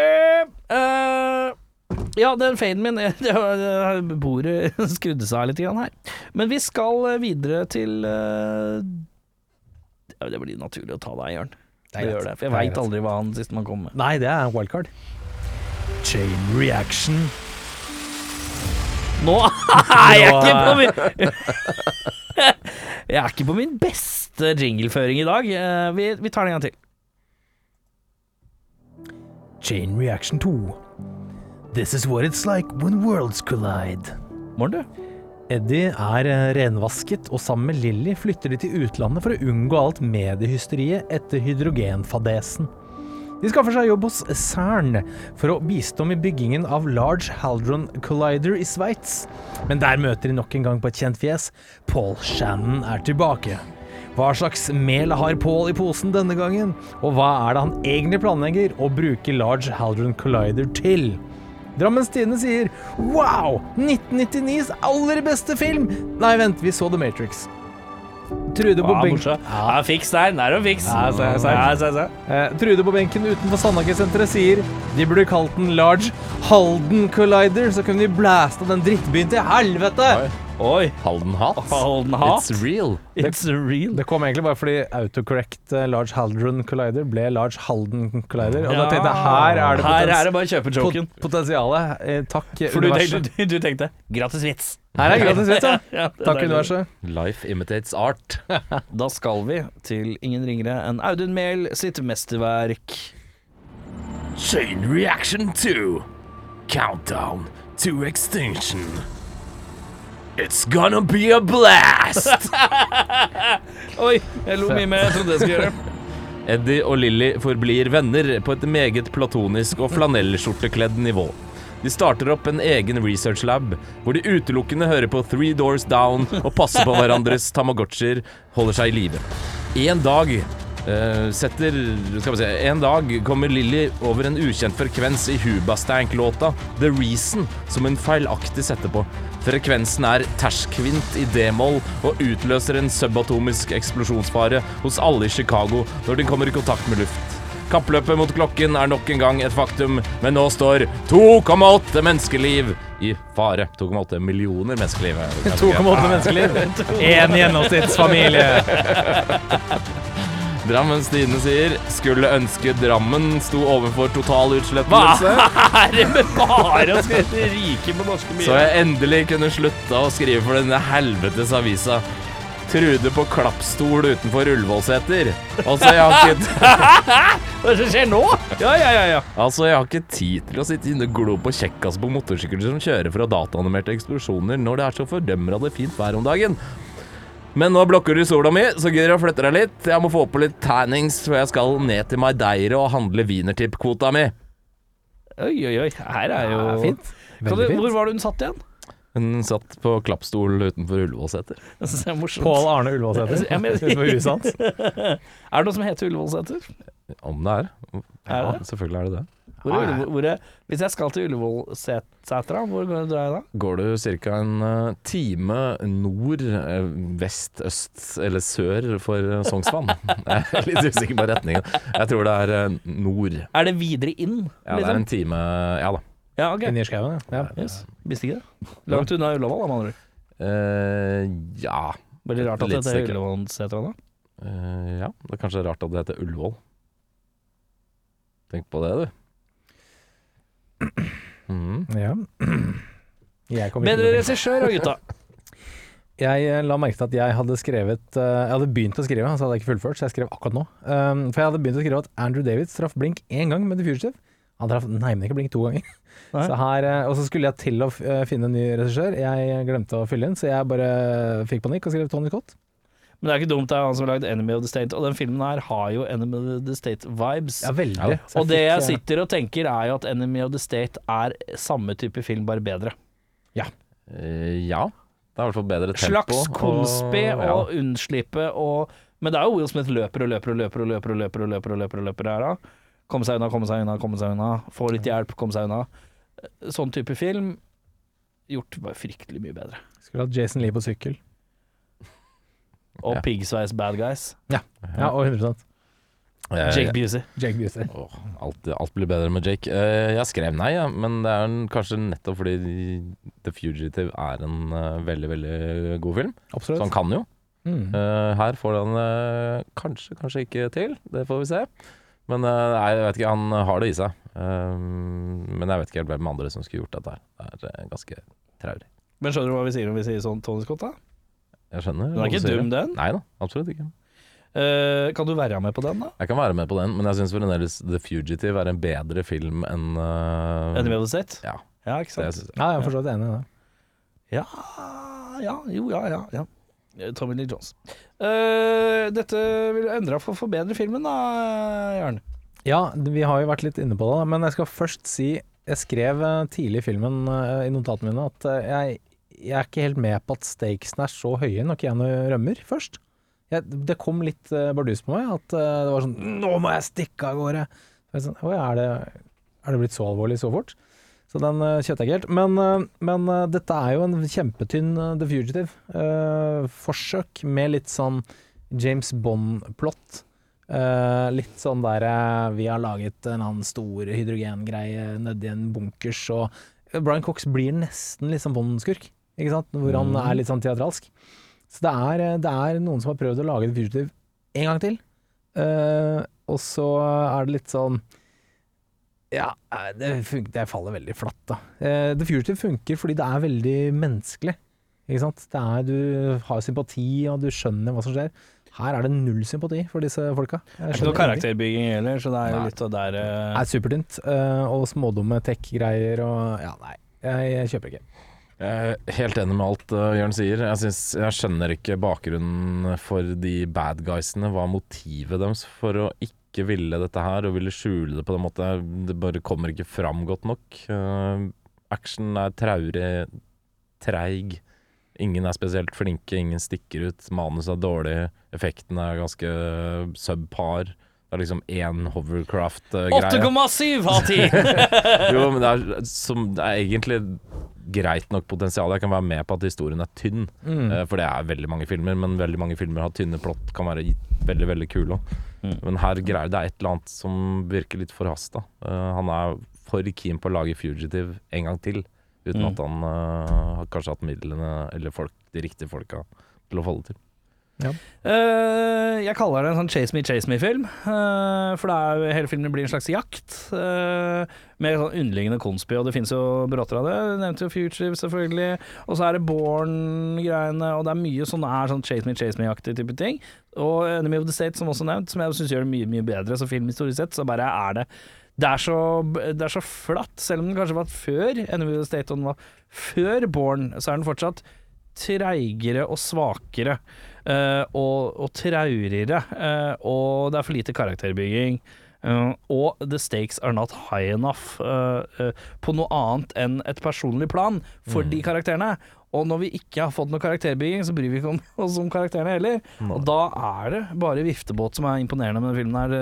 Uh, ja, den faden min eh, Bordet skrudde seg av litt grann her. Men vi skal eh, videre til uh, Det blir naturlig å ta deg, Jørn. Det, gjør det, for jeg Det veit aldri hva han siste man kom med. Nei, det er wildcard. Chain reaction. Nå er jeg ikke på min Jeg er ikke på min beste jingleføring i dag. Eh, Vi, vi tar den en gang til. Chain reaction 2. This is what it's like when worlds collide. Morgen, du. Eddie er eh, renvasket, og sammen med Lilly flytter de til utlandet for å unngå alt mediehysteriet etter hydrogenfadesen. De skaffer seg jobb hos CERN for å bistå med byggingen av Large Haldron Collider i Sveits. Men der møter de nok en gang på et kjent fjes. Paul Shannon er tilbake. Hva slags mel har Paul i posen denne gangen? Og hva er det han egentlig planlegger å bruke Large Haldron Collider til? Drammens Tidende sier Wow! 1999s aller beste film! Nei, vent, vi så The Matrix. Trude på, Ja, benk morsom. Ja, fiks der. Der er fiks. Ja, se, se. Ja, se, se. eh, Trude på benken utenfor Sandhagesenteret sier de burde kalt den Large Halden Collider, så kunne vi blæsta den drittbyen til helvete! Oi. Oi. Halden Hat. Halden Hat. It's real. It's real. Det kom egentlig bare fordi autocorrect eh, Large Haldron Collider ble Large Halden Collider. Og da tenkte jeg her er det Her er det bare å kjøpe joken. pot potensialet. Eh, takk, For du universet. tenkte, du tenkte gratis vits. Her er gratis vits, ja. Ja, Takk, universet. Life imitates art. Da skal vi til ingen ringere enn Audun Mehl sitt mesterverk. Chain reaction 2. Countdown to extinction. It's gonna be a blast! Oi, jeg lo mye mer enn jeg trodde jeg skulle gjøre. Eddie og Lilly forblir venner på et meget platonisk og flanellskjortekledd nivå. De starter opp en egen research lab, hvor de utelukkende hører på Three Doors Down og passer på hverandres tamagotchier holder seg i live. En dag uh, setter Skal vi se En dag kommer Lilly over en ukjent frekvens i Hubastank-låta The Reason, som hun feilaktig setter på. Frekvensen er terskvint i d-moll og utløser en subatomisk eksplosjonsfare hos alle i Chicago når den kommer i kontakt med luft. Kappløpet mot klokken er nok en gang et faktum, men nå står 2,8 menneskeliv i fare. 2,8 millioner menneskeliv. er det kanskje ikke. 2,8 menneskeliv. Én gjennomsnittsfamilie. Drammens Tidende sier skulle ønske Drammen sto overfor total utslettelse, Er det med bare å skrive rike på norske så jeg endelig kunne slutta å skrive for denne helvetes avisa. Trude på klappstol utenfor Ullevålseter. Altså, jeg har ikke Hva er det som skjer nå? Ja, ja, ja. ja. Altså, jeg har ikke tid til å sitte inne og glo på kjekkas på motorsykler som kjører fra dataanimerte eksplosjoner når det er så fordømmende fint vær om dagen. Men nå blokker du sola mi, så gidder jeg å flytte deg litt. Jeg må få på litt tannings før jeg skal ned til Maideire og handle wienertippkvota mi. Oi, oi, oi. Her er jo Ja, fint. Du, Veldig fint. hvor var det hun satt igjen? Hun satt på klappstol utenfor Ullevålseter. Synes er morsomt. Pål Arne Ullevålseter. Ja, men- Utenfor huset hans. Er det noe som heter Ullevålseter? Om det er. Er det? selvfølgelig er det det. Hvor er Ullevål- hvor er, hvis jeg skal til Ullevålsetra, hvor går- drar jeg da? Går du ca. en eh, time nord, eh, vest, øst eller sør for eh, Sognsvann? Jeg er litt usikker på retningen. Jeg tror det er eh, nord. Er det videre inn? Ja, det er en time Ja da. Ja, ok. Inni skauen, ja. ja. Yes. Visste ikke det. Langt unna Ullevål, da, med andre ord. Eh, ja. Veldig rart at Litt det heter stykke. Ullevålsetra da. Eh, ja. Det er kanskje rart at det heter Ullevål. Tenk på det, du. Mhm. ja. Jeg kommer ikke Bedre til å- regissør da, gutta. Jeg eh, la merke til at jeg hadde skrevet eh, Jeg hadde begynt å skrive, så hadde jeg ikke fullført, så jeg skrev akkurat nå. Um, for jeg hadde begynt å skrive at Andrew Davids traff blink én gang med The Fugitive. Han traff neimen ikke blink to ganger. Så her, eh, og så skulle jeg til å eh, finne en ny regissør. Jeg glemte å fylle inn, så jeg bare fikk panikk og skrev Tony Scott. Men det er ikke dumt, det er han som har lagd 'Enemy of the State', og den filmen her har jo 'Enemy of the State'-vibes. Ja, veldig. Ja, og det jeg eh, sitter og tenker, er jo at 'Enemy of the State' er samme type film, bare bedre. Eh, ja. Det er i hvert fall bedre tempo. Slags konspi og- og unnslippe og Men det er jo Will Smith løper og løper og løper og løper og løper og løper og løper og løper her, da. Komme seg unna, komme seg unna, komme seg unna. Få litt hjelp, komme seg unna. Sånn type film gjort bare fryktelig mye bedre. Skulle hatt Jason Lee på sykkel. Og Ja. piggsveis bad guys. Ja, og 100 Eh, Jake Busey. Jake Busey. Oh, alt, alt blir bedre med Jake. Eh, jeg skrev nei, ja, men det er kanskje nettopp fordi The Fugitive er en eh, veldig, veldig god film. Så han kan jo. Mm. Eh, her får han eh, kanskje, kanskje ikke til. Det får vi se. Men eh, nei, jeg vet ikke, han har det i seg. Eh, men jeg vet ikke helt hvem andre som skulle gjort dette her. Det er eh, ganske traurig. Men skjønner du hva vi sier når vi sier sånn Tony Scott, da? Jeg skjønner. Den er ikke dum, den. Nei da, absolutt ikke. Uh, kan du være med på den, da? Jeg kan være med på den, men jeg syns fremdeles The Fugitive er en bedre film enn uh, Enn vi hadde sett? Ja. Ja, ikke det sant? synes jeg. Ja, jeg er for så vidt enig i det. Ja, ja, jo, ja, ja. ja. Eh, Tommy Lee Jones. Uh, dette vil endre for å forbedre filmen, da, Jørn. Ja, vi har jo vært litt inne på det, men jeg skal først si Jeg skrev eh, tidlig i filmen i notatene mine at jeg, jeg er ikke helt med på at stakesene er så høye når Keanu rømmer først. Jeg, det kom litt bardus på meg, at det var sånn Nå må jeg stikke av gårde! Så sånn, er det, er det blitt så alvorlig så fort? Så den uh, kjøpte jeg ikke helt. Men, eh, men eh, dette er jo en kjempetynn The Fugitive-forsøk med litt sånn James Bond-plott. Litt sånn der Vi har laget en annen stor hydrogengreie nedi en bunkers, og Brian Cox blir nesten litt sånn Bond-skurk, ikke sant? Hvor han er litt sånn teatralsk. Så det er, det er noen som har prøvd å lage The Fugitive en gang til, og så er det litt sånn ja, eh, det, funker, det faller veldig flatt, da. Eh, The Fugitive funker fordi det er veldig menneskelig. Ikke sant? Det er, du har sympati, og du skjønner hva som skjer. Her er det null sympati for disse folka. Det er ikke noe karakterbygging heller, så det er jo litt av der uh... Det er supertynt, Uh, og smådumme tech-greier og Ja, nei. Jeg, jeg kjøper ikke. Jeg er helt enig med alt uh, Jørn sier. Jeg, synes, jeg skjønner ikke bakgrunnen for de bad guysene. Hva er motivet deres for å ikke ville dette her, og ville skjule det på den måten? Det bare kommer ikke fram godt nok. Uh, action er traurig, treig. Ingen er spesielt flinke, ingen stikker ut. Manus er dårlig, effekten er ganske subpar. Det er liksom én hovercraft-greie. 8,7 av 10! Jo, men det er, som, det er egentlig greit nok potensial. Jeg kan være med på at historien er tynn, Mm. eh, for det er veldig mange filmer. Men veldig mange filmer har tynne plott, kan være veldig veldig kule. også. Mm. Men her greier det er et eller annet som virker litt forhasta. han er for keen på å lage Fugitive en gang til, uten Mm. at han uh, har kanskje hatt midlene eller folk, de riktige folka til å få det til. Eh, jeg kaller det en sånn Chase Me, Chase Me-film. Uh, for det er, hele filmen blir en slags jakt. uh, med sånn underliggende konspi, og det fins jo bråter av det. Du nevnte jo Future, selvfølgelig. Og så er det Born-greiene, og det er mye sånn er sånn Chase Me, Chase Me-aktig type ting. Og Enemy of the State, som også nevnt, som jeg syns gjør det mye, mye bedre. Så filmhistorisk sett, så bare er det det er, så, det er så flatt, selv om den kanskje var før Enemy of the State, og den var før Born, så er den fortsatt treigere og svakere. Eh, og, og traurigere. eh, og det er for lite karakterbygging. Uh, og the stakes are not high enough uh, uh, på noe annet enn et personlig plan for de karakterene. Og når vi ikke har fått noe karakterbygging, så bryr vi ikke om oss om karakterene heller. Og da er det bare viftebåt som er imponerende med denne filmen her,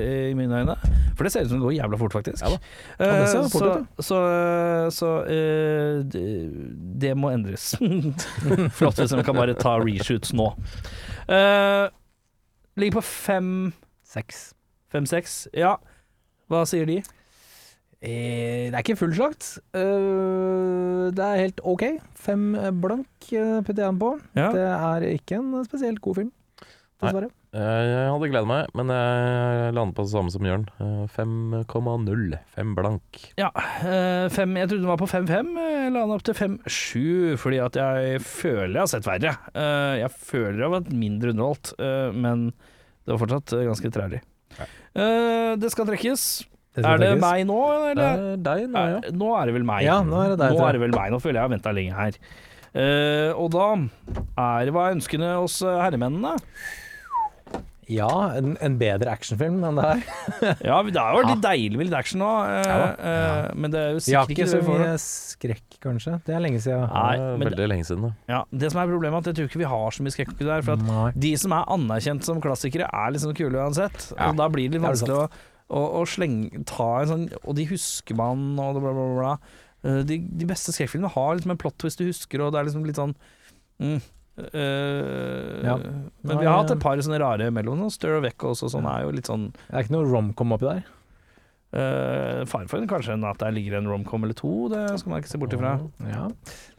eh, i mine øyne. For det ser ut som det går jævla fort, faktisk. Ja da. Ja, det Eh, fort så ut, så, så uh, det, det må endres. Flott hvis de kan bare ta reshoots nå. Uh, ligger på fem Seks. Fem-seks. Ja. Hva sier de? Eh, det er ikke full slakt. Eh, det er helt ok. Fem blank eh, putter jeg den på. Ja. Det er ikke en spesielt god film, dessverre. Nei, Jeg hadde gleda meg, men jeg lander på det samme som Jørn. Eh, 5,0. 5 blank. Ja, fem, jeg trodde den var på 5-5. Jeg la den opp til 5-7, fordi at jeg føler jeg har sett verre. Jeg føler jeg har vært mindre underholdt, men det var fortsatt ganske Eh, Det skal trekkes. Det Er det meg nå, Det eller? er deg nå, ja. Eh, Nå er det vel meg. Ja, nå er det deg, Nå er det vel meg. Nå føler jeg jeg har venta lenge her. Uh, og da er det hva er ønskene hos eh, herremennene? Ja, en, en bedre actionfilm enn det her. Ja, det har vært litt deilig med litt action nå, uh, Ja ja. Uh, men det er jo sikkert ikke så det mye skrekk, kanskje. Det er lenge siden. Nei, Det er men veldig lenge siden. da. Ja, det som er problemet, er at jeg tror ikke vi har så mye skrekk der. For at Nei. de som er anerkjent som klassikere, er liksom kule uansett. Ja, Og da blir det litt er det vanskelig å, å, og, slenge Ta en sånn Og de husker man, og bla, bla, bla. Eh, De, de beste skrekkfilmene har liksom en plot twist du husker, og det er liksom litt sånn mm, øh, Ja. Men vi har hatt et par sånne rare mellom. Stir of Echoes og sånn er jo litt sånn Det er ikke noe romcom oppi der. Uh, faren for en, kanskje en at der ligger en romcom eller to, det skal man ikke se bort ifra. Ja.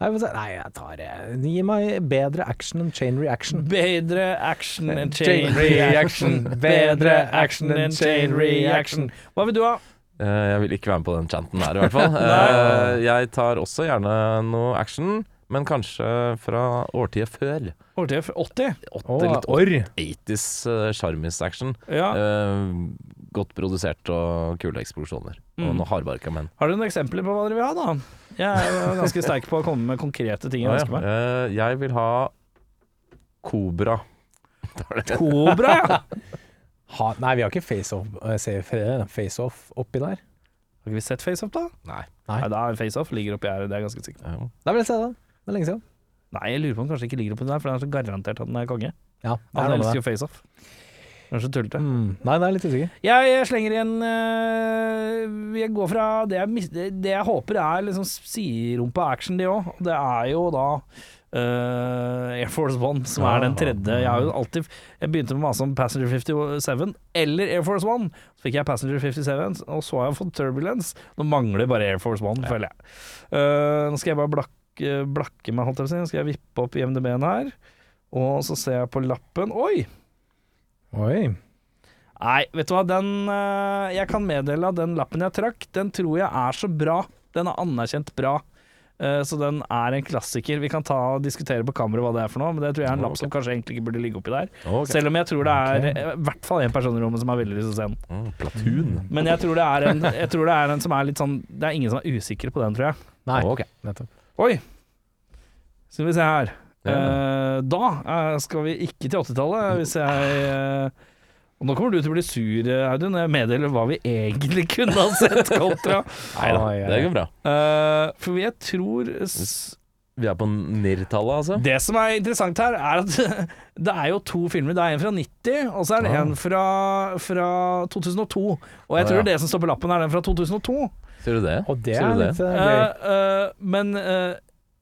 Nei. Nei, jeg tar det. Gi meg bedre action enn chain reaction. Bedre action enn Chain reaction. Bedre action enn chain reaction. Hva vil du ha? Uh, Jeg vil ikke være med på den chanten der, i hvert fall. Eh, Jeg tar også gjerne noe action, men kanskje fra årtiet før. Årtid 80? Å, Åtte, litt orr. 80s uh, Charmis-action. Ja. Uh, godt produsert og kule eksplosjoner. Og Mm. noe hardbarka menn. Har du noen eksempler på hva dere vil ha, da? Jeg er jo ganske sterk på å komme med konkrete ting jeg ja. meg. Eh, jeg vil ha Kobra. Kobra, ja! Ha, nei, vi har ikke face-off eh, face-off oppi der. Har ikke vi sett FaceOff, da? Nei. Nei. Nei, da er FaceOff ligger oppi her, det er jeg ganske sikker på. Ja. Da vil jeg se det. Det er lenge siden. Nei, jeg lurer på om den kanskje ikke ligger oppi der, for det er så garantert at den er konge. Ja, det Han elsker jo FaceOff. Er tullete. Mm. Nei, det er litt usikker. Jeg slenger igjen uh, Jeg går fra det jeg, det jeg håper er liksom siderumpa action, det òg. Det er jo da uh, Air Force One, som er den tredje. Jeg har jo alltid Jeg begynte med å mase om Passenger 57 eller Air Force One. Så fikk jeg Passenger 57, og så har jeg fått Turbulence. Nå mangler bare Air Force One, føler jeg. Uh, nå skal jeg bare blakke, blakke meg, holdt jeg på å si. Nå skal jeg vippe opp IMDb-en her. Og så ser jeg på lappen Oi! Oi. Nei, vet du hva, den eh, Jeg kan meddele at den lappen jeg trakk, den tror jeg er så bra. Den er anerkjent bra. Eh, så den er en klassiker. Vi kan ta og diskutere på kamera hva det er for noe, men det tror jeg er en lapp som kanskje egentlig ikke burde ligge oppi der. Okay. Selv om jeg tror det er eh, i hvert fall en person i rommet som har veldig lyst til å se den. Mm, Platoon. Men jeg tror det er en, jeg tror det er en som er litt sånn Det er ingen som er usikre på den, tror jeg. Nei, Ok. nettopp. Oi! Skal vi se her. Ja. Eh, da eh, skal vi ikke til 80-tallet, hvis jeg eh, Og nå kommer du til å bli sur, eh, Audun, når jeg meddeler hva vi egentlig kunne ha sett kontra. Nei da, det går bra. Uh, for jeg tror Vi er på NIR-tallet, altså. Det som er interessant her, er at det er jo to filmer. Det er en fra 90, og så er det en fra, fra 2002. Og jeg tror ja. det som står på lappen, er den fra 2002. Sier du det? Og det Sier er du det? litt eh, gøy. Eh, eh, men eh,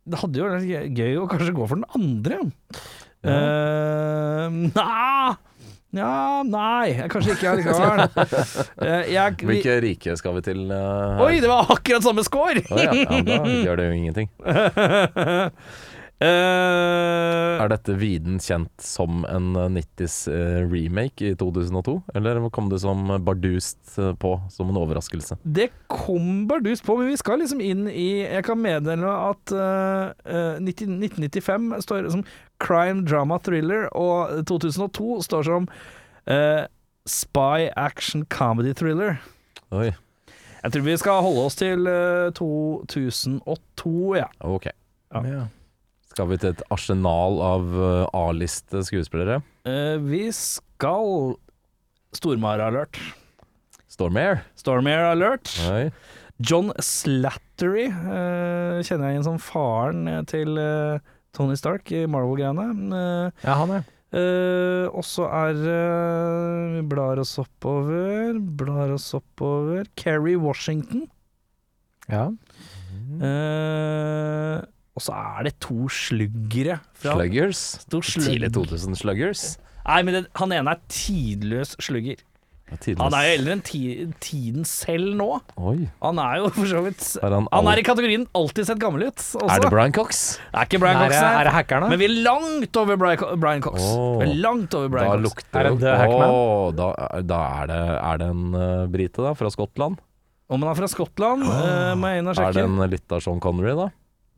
det hadde jo vært gøy- gøy å kanskje gå for den andre. Uh, nei Ja, nei, kanskje ikke allikevel. Eh, jeg, vi, Hvilke rike skal vi til eh, her? oi, det var akkurat samme score! Å ja. ja, da gjør det jo ingenting. Eh, Er dette viden kjent som en eh, 90s eh, remake i 2002? Eller kom det som bardust eh, på, som en overraskelse? det kom bardust på, men vi skal liksom inn i Jeg kan meddele at eh, 90 1995 står som crime, drama, thriller, og 2002 står som uh, spy, action, comedy, thriller. Oi, Jeg tror vi skal holde oss til eh, 2002, ja. ok. Ja. Ja. Skal vi til et arsenal av eh, A-liste skuespillere? Eh, vi skal Stormare alert. Stormare? Stormare alert. John Slattery eh, kjenner jeg igjen som faren til eh, Tony Stark i Marvel-greiene. Eh, ja, han er. Uh, og så er Vi blar oss oppover, blar oss oppover. Kerry Washington. Ja. Eh, og så er det to sluggere. fra- Sluggers? To slugg- Tidlig 2000 Sluggers? Nei, men det, han ene er tidløs slugger. Tidløs. Han er jo eldre enn ti tiden selv nå. Oi. Han er jo for så vidt Er han Han er i kategorien alltid sett gammel ut. Også. Er det Brian Cox? Det er ikke Brian Cox er det hackerne? Men vi er langt over Brian, Brian Cox. Oh. Vi er langt over Da Cox. lukter Er det The Hackman? Oh, da, da er det Er det en uh, brite, da? Fra Skottland? Om han er fra Skottland, eh, må jeg inn og Er det en litt av Sean Connery, da?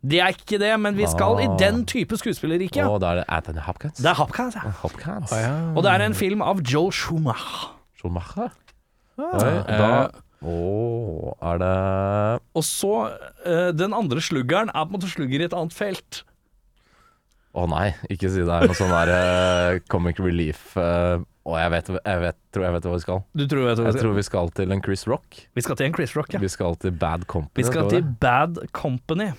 Det er ikke det, men vi skal i Ah. den type skuespillerrike. Oh, da er det Anthony Hopkins. Det er Hopkins, ja. Hopkins. Oh, ja. Og det er en film av Joel Schumacher. Schumacher? Ah. Oi, da Eh, Å, er det Og så uh, Den andre sluggeren er på en måte slugger i et annet felt. Å nei, ikke si det er noe sånn der uh, comic relief uh, og jeg vet, jeg vet, tror jeg vet hva vi skal. Du tror vet hva vi Jeg skal? tror vi skal til en Chris Rock. Vi skal til en Chris Rock, ja. Vi skal til Bad Company. Vi skal til? Bad Company.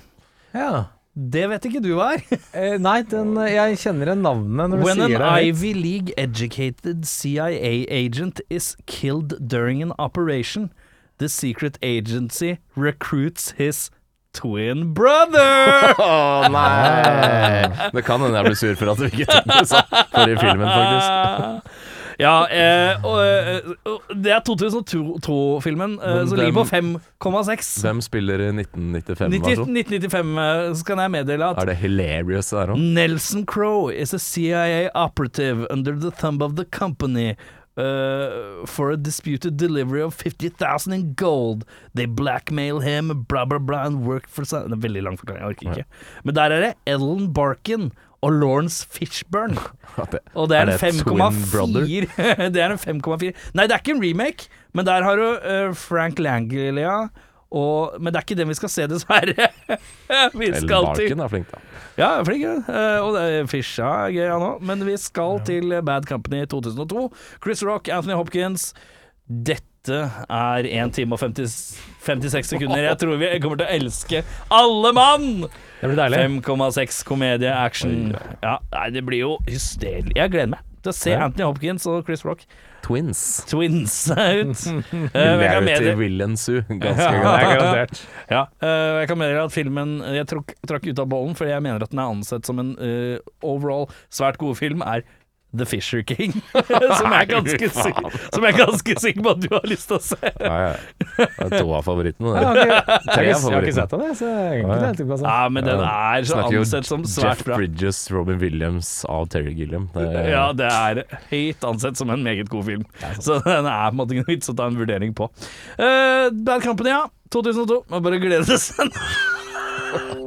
Ja. Det vet ikke du hva er. Eh, nei, den, jeg kjenner igjen navnet når du When an sier det. høyt. Ivy League educated CIA agent is killed during an operation, the secret agency recruits his twin brother. Å nei! Det kan hende jeg blir sur for at vi ikke tok det for forrige filmen, faktisk. Ja, eh, og, eh, og det er 2002-filmen, eh, så ligger på 5,6. Hvem spiller i 1995-versjon? 1995 eh, så kan jeg meddele at Er det hilarious der òg? Nelson Crowe is a CIA operative under the thumb of the company. Uh, for a disputed delivery of 50,000 in gold. They blackmail him, blah, blah, blah, and work for some Det er veldig lang forklaring, jeg orker ikke. Men der er det Ellen Barkin og Lawrence Fishburne. Og det er, Er en 5,4. det er en 5,4. Nei, det er ikke en remake, men der har du uh, Frank Langlia. Og, men det er ikke den vi skal se, dessverre. vi skal til er flink, da. ja, flink. ja. Eh, og det Fisha er gøy, han òg. Men vi skal til Bad Company 2002. Chris Rock, Anthony Hopkins. Dette er 1 time og 50, 56 sekunder. Jeg tror vi kommer til å elske alle mann! Det blir deilig. 5,6 komedie, action. Ja, nei, det blir jo hysterisk. Jeg gleder meg til å se Anthony Hopkins og Chris Rock Twins. twins ut. Eh, jeg kan Hilarity meddele- William Ganske er godt. garantert. Ja, øh, jeg kan meddele at filmen Jeg trakk, trakk ut av bollen, fordi jeg mener at den er ansett som en uh, overall svært god film, er The Fisher King. som, jeg er ganske jeg ganske sikker på at du har lyst til å se. Ja, ja. Det er to av favorittene. Jeg har jeg Tre av av jeg har ikke sett den, så jeg egentlig Ja, ja. Ja, men den er så ansett som svært bra. Jeff Bridges, Robin Williams av Terry Gilliam. Det er, Ja, det er høyt ansett som en meget god film. Så den er på en måte noe vits å ta en vurdering på. Uh, Bad Company, ja. 2002. Man bare gleder seg.